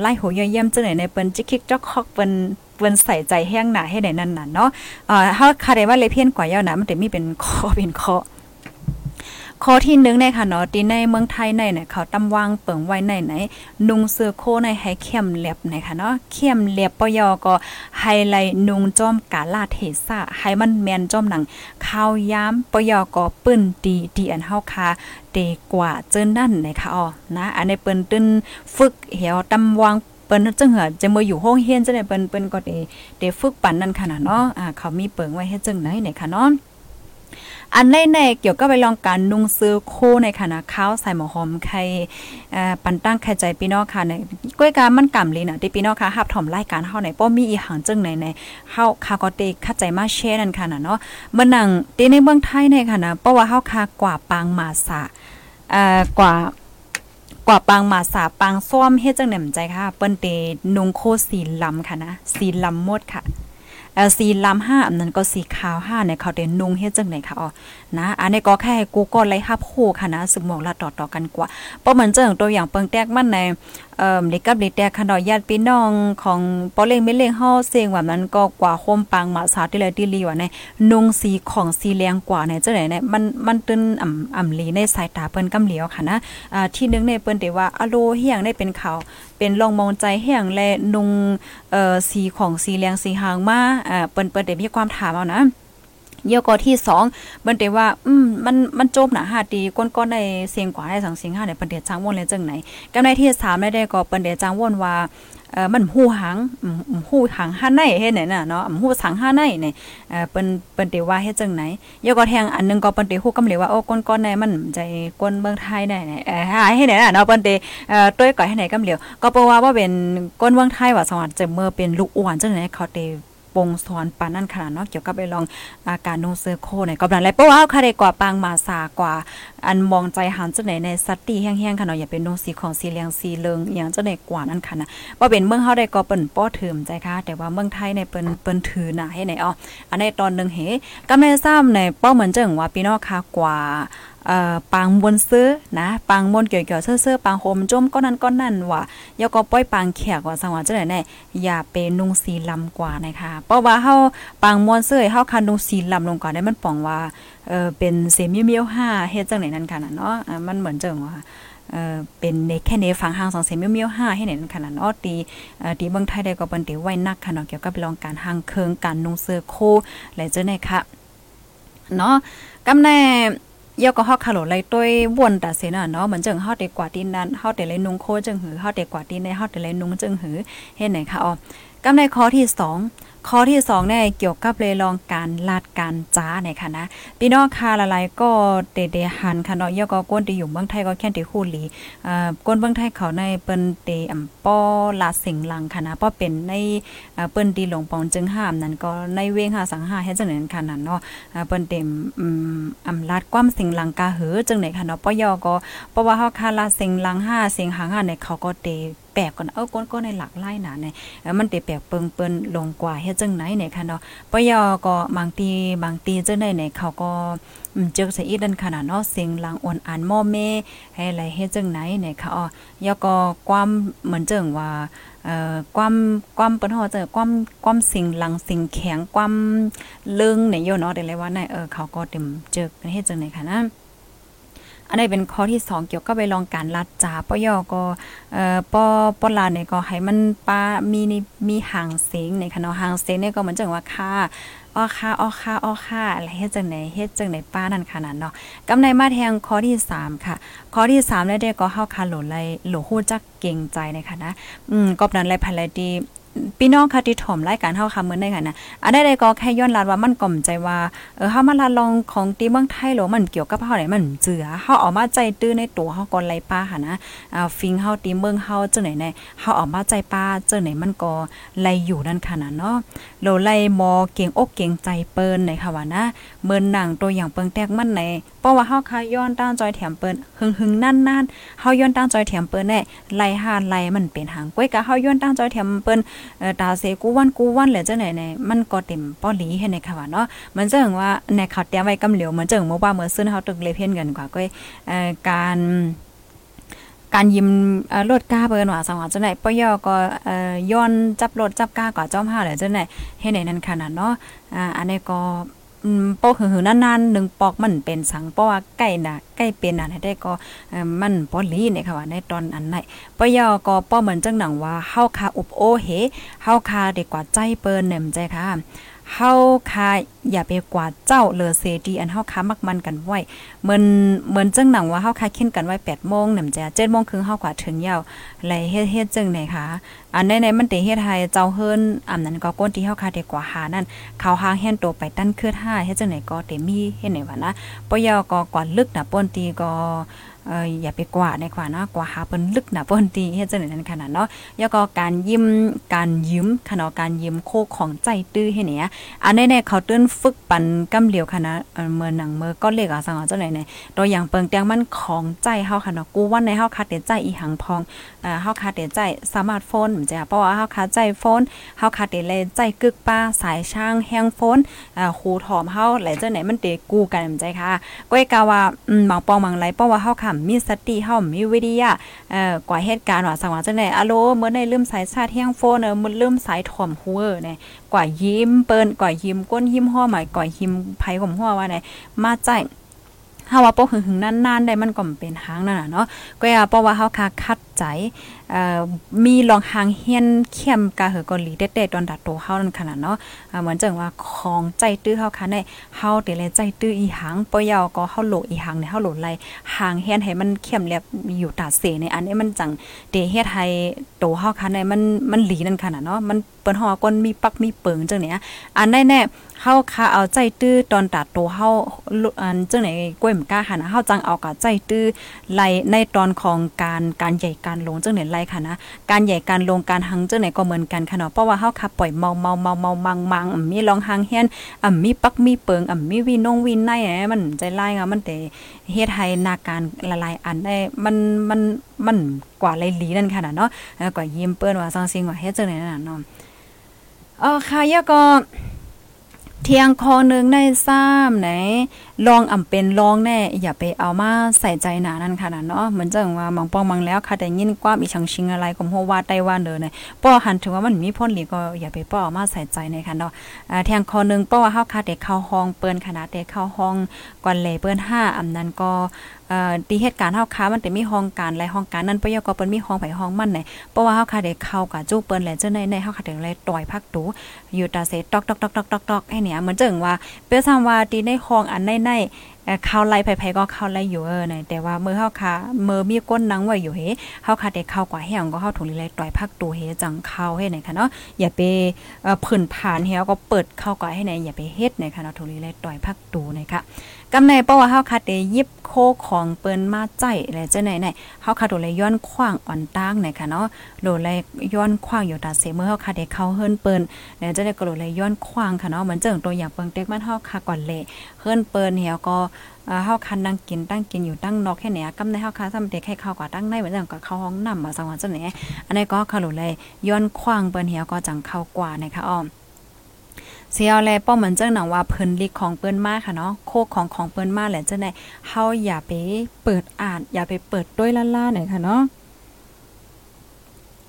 ไล่โหยเยี่ยมจังไหนในเปิ้นจิกคิกจอกคอกเปิ้นเปิ้นใส่ใจแห้งหนาให้ได้นั่นน่ะเนาะเอ่อเฮาคาได้ว่าเลยเพี้ยนกว่าเยานะมันจะมีเป็นคอเป็นคอ ข้อที่หนึ่งในค่ะเนาะที่ในเมืองไทยในเนี่ยเขาตำวางเปิงไว้ในไหนนุงเสื้อโคในให้เข้มเล็บในค่ะเนาะเข้มเล็บปยอก็ไฮไลนุงจอมกาลาเทศะให้มันแมนจอมหนังข้าวยามปยอก็ปื้นดีดีอันเฮาคาเดกว่าเจิ้นนั่นนะคะอ๋อนะอันนี้เปิ้นตึ้นฝึกเหี่ยวตำวางเปิ้นจังเหอจะมาอยู่ห้องเฮียนจังได๋เปิ้นเปิ้นก็ได้ได้ฝึกปั่นนั่นค่ะเนาะอ่าเขามีเปิงไว้เฮ็ดจังไหนเนี่ยค่ะเนาะ อันในในเกี่ยวกับไปลองการนุ่งซื้อโคในคณะข้าวใส่หมอหอมไข่ปันตั้งไข่ใจพี่น้องค่ะในก้อยการมันกำลีน่ะที่พี่น้องค่ะฮับถอมรายการเฮาไหนป้อมีอีหังจึงไหนในเฮาคาก็เตคัดใจมาแชร์นั่นค่ะน่ะเนาะมื่อนังที่ในเมืองไทยในค่ะนะเพราะว่าเฮาคากว่าปางมาสาเอ่อกว่ากว่าปางมาสาปางซ้อมเฮ็ดจังไหนมใจค่ะ เปิ้นเตนุงโคสีลำค่ะนะสีลำหมดค่ะ เอลซีลำห้าอันนั้นก็สีขาวห้าเนี่ยเขาเด่นนุงเฮ็ดจังไหนคะอ๋อนะอันนี้ก็แค่กูก็ไล่ฮับคู่ค่ะนะสึกหมองละต่อๆกันกว่าเพราะเหมือนเจิงตัวอย่างเปิงแตกมันในเอ่อเด็กกับเด็กแต่ขนอยญาติพี่น้องของปอเล่งไม่เล่งเฮาเสียงแบบนั้นก็กว่าโคมปังมาสาที่เลยที่ลีว่าในนุงสีของสีแรงกว่าในจังไหนเนี่ยมันมันตึนอ่ำอ่ำลีในสายตาเปิ้นกำเหลียวค่ะนะอ่าที่นึงในเปิ้นได้ว่าอโลเฮียงได้เป็นเขาเป็นลองมองใจแห้งและนุงเอ่อสีของสีแรงสีหางมาอ่าเปิ้นเปิ้นได้มีความถามเอานะ เยี่ยวกอที่สองเบิ่นได้ว่า อืมมันมันโจบหนาหาดีก้นๆในเสียงกว่าได้สังเสียงห้าในประเดจางวนเลยจังไหนกำในที่3ได้ได้ก็ประเดจางวนว่าเออมันหู้หังหู้หังห้าในเฮ็ดไหนน่ะเนาะหู้สังห้าในเนี่เออเปิ้นเปิ้นได้ว่าเฮ็ดจังไหนเยี่ยวก็แทงอันนึงก็เปิ้นได้ฮู้กำเลยว่าโอ้ก้นๆในมันใจก้นเมืองไทยได้เอ่อหายให้ไหนน่ะเนาะเปิ้นได้เอ่อต้วยก่อยให้ไหนกำเหลียวก็เพราะว่าว่าเป็นก้นเมืองไทยว่าสวัสดิ์จะเมื่อเป็นลูกอ้วนจังไหนเขาได้ ปงสอนปานนั่นขนาดเนาะเกี่ยวกับไปลองอาการนูเซอร์โคเนี่ยก็บลันไรเพราว่าค่ะได้กว่าปางมาสากว่า อันมองใจหันจังไหนในสัตตีแห้งๆค่ะเนาะอย่าเป็นนูสีของสีเหลืองสีเหลืองอย่างจังไหนกว่านั่นค่ะนะว่าเป็นเมืองเฮาได้ก็เปิ้นป้อถืมใจค่ะ แต่ว่าเมืองไทยในเปิ้นเปิ้นถือหน้าให้ไหนอ๋ออันในตอนนึงเฮก็ไม่ทราบในเป้าเหมือนจังว่าพี่น้องค่ะกว่า ปางบนซื้อนะปางบนเกี่ยวๆเสื้อๆปางโฮมจมก็นั่นก็นั่นว่ายก็ป้อยปางแขกว่าสังว่าจังได๋แน่อย่าเป็นนุ่งสีลำกว่านะคะเพราะว่าเฮาปางมวนเสื้อเฮาคันนุ่งสีลำลงก่อนได้มันป่องว่าเออเป็นเสมีเมียว5เฮ็ดจังไหนนั่นค่ะเนาะมันเหมือนจังว่าเออเป็นในแค่ในฟังห่างสองเซมิเมียว5ให้เห็นขนาดอ้อตีอ่อตีเมืองไทยได้ก็เปิ้นตีไว้นักค่ะเนาะเกี่ยวกับรองการห่างเคิงการนุ่งเสื้อโคหลายเจ้าไหนค่ะเนาะกำแน่ ยอก็ฮอกคาโลไลต้วยวนตาเสน่ะเนาะเหมือนจึงเฮาได้กว่าตีนนั้นเฮาได้เลยนุงโคจึงหือเฮาได้กว่าที่ในเฮาได้เลยนุงจึงหือเฮ็ดไหนคะอ๋อกำในข้อที่2 ข้อที่2เนี่ยเกี่ยวกับเลยลองการลาดการจ้าเนี่ยค่ะนะพี่น้องค่ะละลายก็เดๆหันค่ะเนาะยอก็ก้นที่อยู่เมืองไทยก็แค่ที่ฮู้หลีเอ่อก้นเมืองไทยเขาในเปิ้นเตอำป้อลาดสิงลังค่ะนะป้อเป็นในเอ่อเปิ้นดีหลงปองจึงห้ามนั่นก็ในเวงหาสังหาเฮ็ดจังนั้นค่ะนั่นเนาะเอ่อเปิ้นเต็มอืมอำลาดความสิงลังกาหือจังไหนค่ะเนาะป้อยอก็เพราะว่าเฮาคาลาสิงลัง5สิงหาง5เนี่ยเขาก็เตแปลกก่อนเอ้อก้นก็ในหลักไล่หนาเนี่ยมันเตแปลกเปิงเปิ้นลงกว่าเฮ็ดจังไหนเนี่ยค่ะเนาะปยอก็บางทีบางทีจังได๋เนี่ยเขาก็เจอใส่อีดันขนาดเนาะเสียงลังอ่อนอ่านม่อแม่ให้อะไรเฮ็ดจังไหนเนี่ยค่ะอ๋อยอก็ความเหมือนจังว่าเอ่อความความเปิ้นฮอเจอความความสิ่งหลังสิ่งแข็งความเลิงเนี่ยโยเนาะได้เลยว่าในเออเขาก็เต็มเจอเฮ็ดจังไหนค่ะนะ อันนี้เป็นข้อที่ 2 เกี่ยวกับไปลองการลัดจาปยอก็เอ่อปอปอลาเนี่ยก็ให้มันปามีมีห่างเสียงในค่ะเนาะหางเสียงเนี่ยก็เหมือนจังว่าค่าอ้อค่าอ้อค่าอ้อค่าอะไรเฮ็ดจังไหนเฮ็ดจังไหนป้านั่นขนาดเนาะกำในมาแทงข้อที่ 3 ค่ะ ข้อที่3ได้ได้ก็เฮาคาโหลไลโหลฮู้จักเก่งใจในค่ะนะอืมกอบนั้นไลภายไลดี พี่น้องค่ะที่ถ่อมรายการเฮาค่ะมื้อในค่ะนะอันใดๆก็แค่ย้อนลาดว่ามันกล่อมใจว่าเออเฮามาลาลองของตีเมืองไทยหรอมันเกี่ยวกับเฮาไหนมันเจือเฮาออกมาใจตื้อในตัวเฮาก่อนไล่ป้าค่ะนะอ่าฟิงเฮาตีเมืองเฮาจังไหนแน่เฮาออกมาใจป้าจังไหนมันก็ไลอยู่นั่นค่ะนะเนาะโลไลมอเก่งอกเก่งใจเปิ้นในค่ะว่านะเมินหนังตัวอย่างเปิงแตกมันในเพราะว่าเฮาค่ะย้อนตั้งจอยแถมเปิ้นหึงๆนั่นๆเฮาย้อนตั้งจอยแถมเปิ้นแน่ไลหาไลมันเป็นหางก้อยกะเฮาย้อนตั้งจอยแถมเปิ้นตาเสกูวันกูวันเหละจังไหนในมันก็เต็มป้อหลีให้ในค่ะว่าเนาะมันจังว่าในข่าเตรียมไว้กำเหลียวมันจังเมื่อว่าเมื่อซื้อเฮาตึกเลยเพี้ยนกันกว่าก็การการยิมรถก้าเปิ้นว่าสังว่าจังได๋ปยอก็ย้อนจับรถจับก้าก็จอมห้าแหละจังได๋เฮ็ดไหนนั่นขนาดเนาะอ่าอันนี้ก็ อืมปอหือๆนานๆหนึ่งปอกมันเป็นสังเพราะว่าใกล้น่ะใกล้เป็นน่ะได้ก็มันปอลีเนี่ยค่ะว่าในตอนอันไหนปยอก็ป้อเหมือนจังหนังว่าเฮาคาอุบโอเฮเฮาคาเด็กกว่าใจเปิ้นเนี่ยมใจค่ะเฮาคา อย่าไปกว่าเจ้าเลอเซดีอันเฮาคามักมันกันไว้เหมือนเหมือนจังหนังว่าเฮาคาเข้นกันไว้8โมงนำจ้ะ7โมงครึ่งเฮากว่าถึงยาวไลเฮ็ดเฮ็ดจังไหนคะอันไหนๆมันเตเฮ็ดให้เจ้าเฮิรนอันนั้นก็ก้นที่เฮาคาได้กว่าหานั่นเขาหางแฮนโตไปตั้นคือ5เฮ็ดจังไหนก็เตมีเฮ็ดไหนวะนะปยอก็กว่าลึกนะป่นตีก็เอออย่าไปกว่าในกว่านะกว่าหาเปิ้นลึกนะเปิ้นตีเฮ็ดจังได๋นั้นขนาดเนาะแล้วก็การยิ้มการยืมขนาดการยืมโคของใจตื้อให้เนี่ยอันนี้ๆเขาตื้นฝึกปันกำเหลียวค่ะนะเมื่อหนังเมื่อก็เล็กอะสังเอาจังได๋เนี่ยตัวอย่างเปิงแตงมันของใจเฮาค่ะเนาะกูวันในเฮาคัดเดใจอีหังพองเอ่อเฮาคัดเดใจสมาร์ทโฟนจ้ะเพราะว่าเฮาคัดใจโฟนเฮาคัดเดเลยใจกึกป้าสายช่างแฮงโฟนเอ่าคูถอมเฮาหลายเจังไหนมันเตกูกันใจค่ะก้อยกาว่าอืมบางปองบางไหลเพราะว่าเฮาค่ะมีสติเฮามีวิทยาเอ่อกว่าเหตุการณ์ว่าสังว่าจังได๋อะโลเมื่อได้ลืมสายชาติแฮงโฟนเออมันลืมสายถ่อมหัวเนี่ย กว่ายิ้มเปิ้นกว่ายิ้มก้นยิ้มห่อหมายกว่ายิ้มไผของหัวว่าไหนมาแจ้งเฮาว่าป้อหึงๆนานๆได้มันก็เป็นหางนั่นน่ะเนาะก็อย่าเพราะว่าเฮาคาคัดใจ มีลองหางเฮียนเข้มกะเหอกาหลีเด็ดๆตอนดัดโตเฮานั่นขนาดเนาะเหมือนจังว่าของใจตื้อเฮาค่ะได้เฮาเตเลยใจตื้ออีหางปอยาวก็เฮาโหลอีหางเนี่ยเฮาโหลไลหางเฮียนให้มันเข้มแลบอยู่ตาเสในอันนี้มันจังเตเฮ็ดให้โตเฮาค่ะได้มันมันหลีนั่นขนาดเนาะมันเปิ้นฮอก้นมีปักมีเปิงจังเนี่ยอันได้แน่เฮาคาเอาใจตื้อตอนตัดโตเฮาอันจังไหนก้วยมกล้าหันเฮาจังเอากะใจตื้อไลในตอนของการการใหญ่การลงจังไหนไลค่ะนะ การใหญ่การลงการหังเจังไหนก็เหมือนกันค่ะเนาะ เพราะว่าเฮาคาปล่อยเมาเมาเมาเมามังมังมีลองหังเฮียนอ่ำมีปักมีเปิงอ่ำมีวินงวินในมันใจไล่อะมันแต่เฮ็ดให้นาการละลายอันได้มันมันมันกว่าไลลีนั่นค่ะเนาะกว่ายิ้มเปิ้นว่าซังซิงว่าเฮ็ดจังไหนนั่นเนาะอ๋อค่ะยะก็ เทียงคอนึงในซ้ำไหนลองอ่ำเป็นลองแน่อย่าไปเอามาใส่ใจหนานั่นค่ะนะเนาะเหมือนจังว่ามองปองมังแล้วค่ะแต่ยินความอีชังชิงอะไรก็โฮว่าได้ว่าเด้อเนี่ยป้อหันถึงว่ามันมีพ้นหลีก็อย่าไปป้อเอามาใส่ใจในค่ะเนาะอ่าแทงคอนึงป้อว่าเฮาค่ะแต่เข้าห้องเปิ้นขนาดแต่เข้าห้องก่อนเลยเปิ้น5อำนั้นก็ อ่อดีเหตุการณ์เฮาค้ามันแต่มีห้องการหลายห้องการนั้นปยก็เปิ้นมีห้องไผห้องมันไหนเพราะว่าเฮาค่ะได้เข้ากับจู้เปิ้นแหละเจ้าในในเฮาค่ะถึงเลยต่อยพักตูอยู่ตาเสตอกตอกตอกตอกตอกตอกไอ้เนี่ยเหมือนจังว่าเปิ้นซ้ํว่าตีในห้องอันในในเข้าไล่ไผๆก็เข้าไล่อยู่เออไหนแต่ว่าเมื่อเฮาค่ะเมื่อมีก้นนังไว้อยู่เฮเฮาค่ะได้เข้ากว่าแห้งก็เฮาถุงลีไลต่อยพักตูเฮจังเข้าให้ไหนค่ะเนาะอย่าไปเอ่อผื่นผ่านเฮาก็เปิดเข้ากว่าให้ไหนอย่าไปเฮ็ดหนะคะเนาะถุงลีไลต่อยพักตูนะคะ กำในเพราะว่าเฮาค่ะได้ยิบโคของเปิ้นมาใจและจังไหนไหนเฮาค่ะโดเลยย้อนขว้างอ่อนตางไหนะคะเนาะโดเลยย้อนขว้างอยู่ตาเสเมื่อเฮาค่ะได้เข้าเฮิรนเปิ้นแล้วจะได้ก็โดเลยย้อนขว้างค่ะเนาะเหมือนเจิงตัวอย่างเปิงเต็กมันเฮาค่ะก่อนเลยเฮิรนเปิ้นเฮาก็เฮาคันนั่งกินตั้งกินอยู่ตั้งนอกแค่เนี้ยกำในเฮาคาซ้ำเด็กให้เข้ากว่าตั้งในเหมือนจังก็เข้าห้องน้ำมาสังวันจังไหนอันนี้ก็ขลุเลยย้อนขว้างเปิ้นเฮียก็จังเข้ากว่านะคะอ้อม เสียวแลป้อเหมือนจังหนังว่าเพิ่นลิกของเปิ้นมากค่ะเนาะโคกของของเปิ้นมากแหละเจ้าไหนเฮาอย่าไปเปิดอ่านอย่าไปเปิดด้วยล่าๆหน่อยค่ะเนาะ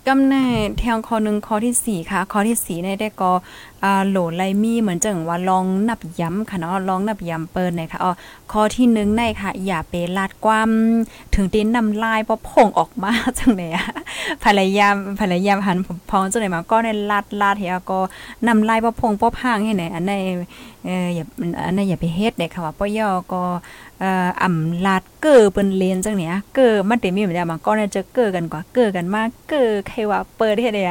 กำแน่แทงข้อหนึ่งข้อที่สี่ค่ะข้อที่สี่ในได้ก็อ่าโหลไลมีเหมือนจังว่าลองนับย้ำค่ะเนาะลองนับย้ำเปิ้นหน่อยค่ะอ๋อข้อที่1ในค่ะ อย่าไปลาดความถึงตีนน้ำลายบ่พงออกมาจังได๋ภรรยาภรรยาหันพองจังได๋มาก็ในลาดลาดเฮียก็น้ำลายบ่พงบ่พางให้ไหนอันใดเอออย่าอันนั้นอย่าไปเฮ็ดเด้ค่ะว่าป้อย่อก็เอ่ออ่ำลาดเก้อเปิ้นเลนจังเนี่ยเก้อมันเต็มีเหมือนมาก็เนี่ยจะเก้อกันกว่าเก้อกันมากเก้อใครว่าเปิดเฮ็ดได้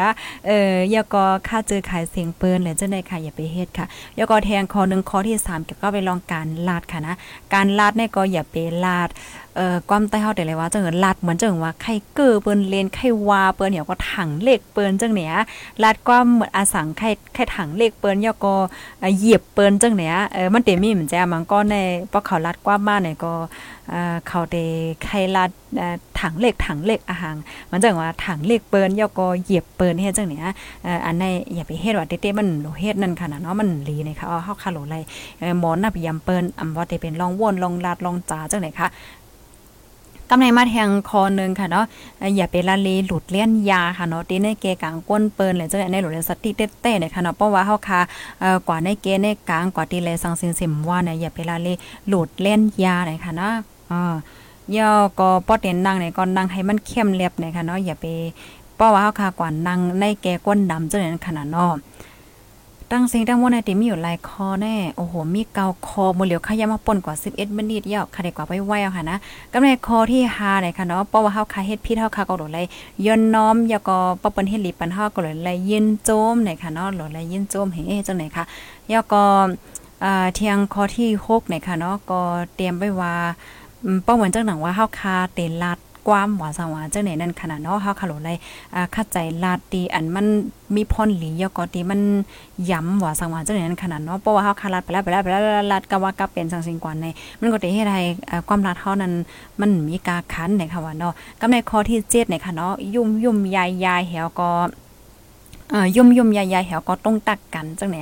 เออย่าก็ค่าเจอขายเสียงเปิ้นแหละจังได๋ค่ะอย่าไปเฮ็ดค่ะแล้วก็แทงข้อ1ข้อที่3เกี่ยวกับไปลองการลาดค่ะนะการลาดเนี่ยก็อย่าไปลาด เอ่อความใต้เฮาแต่เลยว่าจังเลัดเหมือนจังว่าไข่เก้อเปิ้นเลนไข่วาเปิ้นเหี่ยวก็ถังเล็กเปิ้นจังเนี้ยลัดความเหมือนอาสังไข่ไข่ถังเล็กเปิ้นยอก็เหยียบเปิ้นจังเนี้ยเออมันเตมีเหมือนแจมันก็ในพอเขาลัดความมาเนี่ยก็เอ่อเขาเตไข่ลัดถังเล็กถังเล็กอาหารมันจังว่าถังเล็กเปิ้นยอก็เหยียบเปิ้นเฮ็ดจังเนี้ยเอ่ออันในอย่าไปเฮ็ดว่าเต้ๆมันโลเฮ็ดนั่นค่ะนะเนาะมันลีนะคะเอาเฮาคาโลไลหมอนับยำเปิ้นอำว่าเตเป็นลองวนลองลาดลองจาจังไหนคะ กำในมาแทงคอนึงค่ะเนาะอย่าไปละเลหลุดเลี้ยนยาค่ะเนาะตีในเกกลางก้นเปิ้นเลยเจังในหลุดเล่นสติเต้ๆเนี่ยค่ะเนาะเพราะว่าเฮาค่ะเอ่อกว่าในเกในกลางกว่าตีเลสังสินสิมว่าเนี่ยอย่าไปละเลหลุดเลี้ยนยาเลยค่ะเนาะอ่อย่อก็ป้อเต็นนั่งเนี่ยก็นั่งให้มันเข้มเรียบเนี่ยค่ะเนาะอย่าไปเพราะว่าเฮาค่ะกว่านั่งในแกก้นดำจังนั้นขนาดเนาะ ตั้งสิ่งตั้งมวลในติมีอยู่หลายคอแน่ โอ้โห มีเกาคอมือเหลียวขยามาป่นกว่า 11มินิตยาวค่ะได้กว่าไปไว้เอาค่ะนะกำในคอที่5เนี่ยค่ะเนาะเพราะว่าเฮาคาเฮ็ดพี่เฮาคาก็โดดเลยย่นน้อมยาก็ปะเปิ้นเฮ็ดหลีปันเฮาก็เลยเลยยินโจมเนี่ยค่ะเนาะหลเลยยินโจมเฮ้จังไหนค่ะยาก็อ่าเทียงคอที่6เนี่ยค่ะเนาะก็เตรียมไว้ว่าป้าเหมือนจังหนังว่าเฮาคาเตลัด ความหวาสังวาเจ้าไหนนั่นขนาดเนาะเฮาคาโลไลอ่าคัดใจลาดตีอันมันมีพรหลียก็ตีมันย้ำหวาสังวาเจ้าไหนนั่นขนาดเนาะเพราะว่าเฮาคาลาดไปแล้วไปแล้วไปแล้วลาดก็ว่าก็เป็นสังสิงกว่าในมันก็ได้เฮ็ดให้ความลาดเฮานั้นมันมีกาคันในค่ะว่าเนาะกำในข้อที่7ในค่ะเนาะยุ่มยุ่มยายยายแหวก็ อ่อยุ่มยุ่มยายยายแถวก็ต้องตักกันจังไหน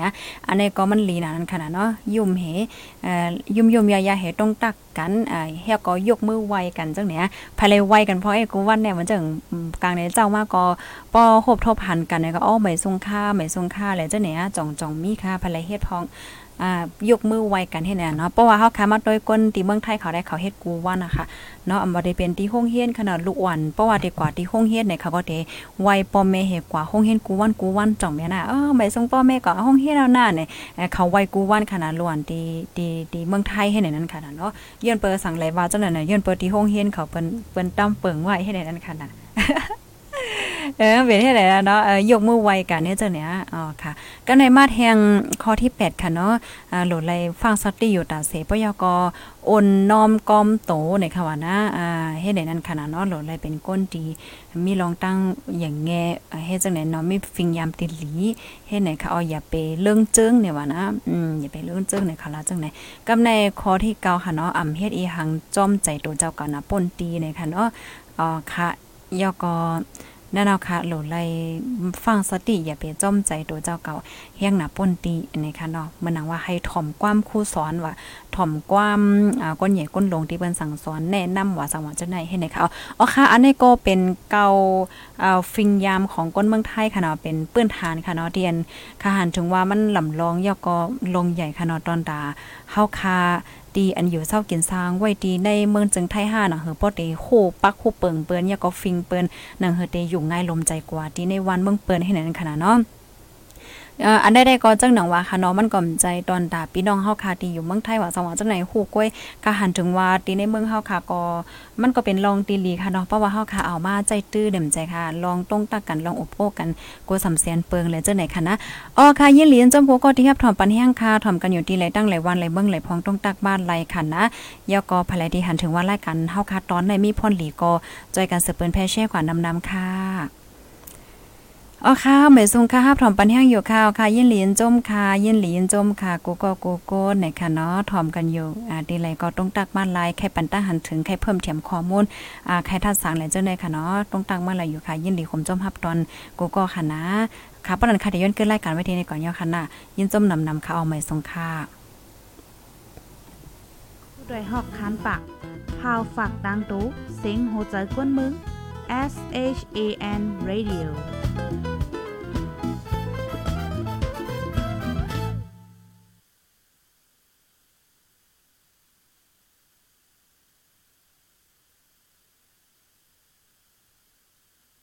อันนี้ก็มันลีนะนั่นขนาดเนาะยุ่มเหเอ่อย่มยุ่มยายยายแหวต้องตักกันอ่าเฮาก็ยกมือไวกันจังเนี้ยภายเลยไวกันเพราะไอ้กูวันเนี่ยมันจังกลางในเจ้ามากก็ป้อโหบทบหันกันเนี่ยก็อ้อไม่ทรงค่าไม่ทรงค่าอะไรจังเนี้ยจ่องจ่องมีค่าภายเลยเฮ็ดพ้อง อ่ายกมือไวกันให้แน่เนาะเพราะว่าเฮาค้ามาโดยก้นตีเมืองไทยเขาได้เขาเฮ็ดกูว่านะคะเนาะอำบ่ได้เป็นที่ห้องเฮียนขนาดลูกอ่อนเพราะว่าดีกว่าที่ห้องเฮียนเนี่ยเขาก็ได้ไวป้อแม่เฮ็ดกว่าห้องเฮียนกูวันกูวันจ่องแม่น่ะเออไม่ส่งป้อแม่ก็ห้องเฮียนแล้วน่ะเนี่ยเขาไวกูวันขนาดล้วนที่ที่ที่เมืองไทยให้นั่นค่ะเนาะย้อนเปิดสั่งไหลว่าจังนั้นน่ะย้อนเปิดที่ห้องเฮียนเขาเปิ้นเปิ้นต้อมเปิงไว้ให้นั่นค่ะน่ะ เออเป็นที่ไหนเนาะยกมือไวกันเนี่ยเจังเนี้ยอ๋อค่ะ ก็ในมาแทงข้อที่ 8 ค่ะเนาะอ่าโหลดไลฟังสติอยู่ตาเสปยกอ่อนน้อมกอมโตในค่ะว่านะอ่าเฮ็ดได้นั่นขนาดเนาะโหลดไลเป็นก้นดี มีลองตั้งอย่างแงเฮ็ดจังไหนเนาะมีฟิงยามติหลีเฮ็ดไหนค่ะอาออย่าไปเรื่องเจิ้งเนี่ยว่านะอืมอย่าไปเรื่องเจิ้งในค่ะละจังไหนกำในข้อที่9ค่ะเนาะอำเฮ็ดอีหังจอมใจตัวเจ้ากันนะป่นตีในค่ะเนาะอ๋อค่ะยอก็ นั่นเอาค่ะโหลไลฟังสติอย่าไปจ้อมใจตัวเจ้าเก่าเฮียงหนาป่นตีนะคะเนาะมันนังว่าให้ถ่อมความครูสอนว่าถ่อมความอ่าก้นใหญ่ก้นลงที่เปิ้นสั่งสอนแนะนำว่าสังว่าเจ้าไหนให้ไหนค่ะอ๋อค่ะ อันนี้ก็เป็นเกาอ่าฟิงยามของก้นเมืองไทยค่ะเนาะเป็นปื้นฐานค่ะเนาะเดียนค่ะหันถึงว่ามันลำลองยอก็ลงใหญ่ค่ะเนาะตอนตาเฮาคา ตีอันอยู่เศร้ากินซางไว้ตีในเมืองจึงไทยห้าหน่ะเฮอป้อเตโคปักคู่เปิงเปิ้นยาก็ฟิงเปิ้นนังเฮอเตอยู่ง่ายลมใจกว่าดีในวันเมืองเปิ้นให้นั่นขนาดเนาะ อันใดๆก็จังหนังว่าค่ะเนาะมันก่อมใจตอนตาพี่น้องเฮาค่ะที่อยู่เมืองไทยว่าสังจังไหนฮู้ก้อยกะหันถึงว่าที่ในเมืองเฮาค่ะก็มันก็เป็นลองตีลีค่ะเนาะเพราะว่าเฮาค่ะเอามาใจตื้อเด่มใจค่ะ ลองตรงตักกันลองอบโอ้กันกลัวสำแสนเปิงเลยจังไหนค่ะนะอ๋อค่ะยินเหลีนจำพวก็ที่รับถอมปันแห้งค่ะถอมกันอยู่ที่ไหลตั้งหลายวันหลายเมืองหลายพองตรงตักบ้านไหลค่ะนะยอก็ภายที่หันถึงว่ารายการเฮาค่ะตอนในมีพ่นหลีก็จอยกันสืบเปิ้นแพ่แช่ขวานนำๆค่ะ อ๋อค่ะหมายทรงค่ะถ่อมปันแห้งอยู่ค่ะค่ะ ยินหลีนจมค่ะ ยินหลีนจมค่ะกูก็กูโก้ไหนค่ะเนาะถ่อมกันอยู่ อ่าดีไรก็ต้องตักบ้านลายใครปันตั้งหันถึงใครเพิ่มเทียมข้อมูล อ่าใครทัดสั่งแหละเจ้าในค่ะเนาะต้องตักบ้านลายอยู่ค่ะ ยินหลีคมจมฮับตอนกูก็ค่ะนะค่ะปนันค่ะเดี๋ยวย้อนเกินรายการไว้ทีในก่อนย่อค่ะนะยินจมนำนำค่ะเอาหมายทรงค่ะด้วยหอกคานปากพาวฝากดังตู้เสียงโหใจกวนมึง S H A N Radio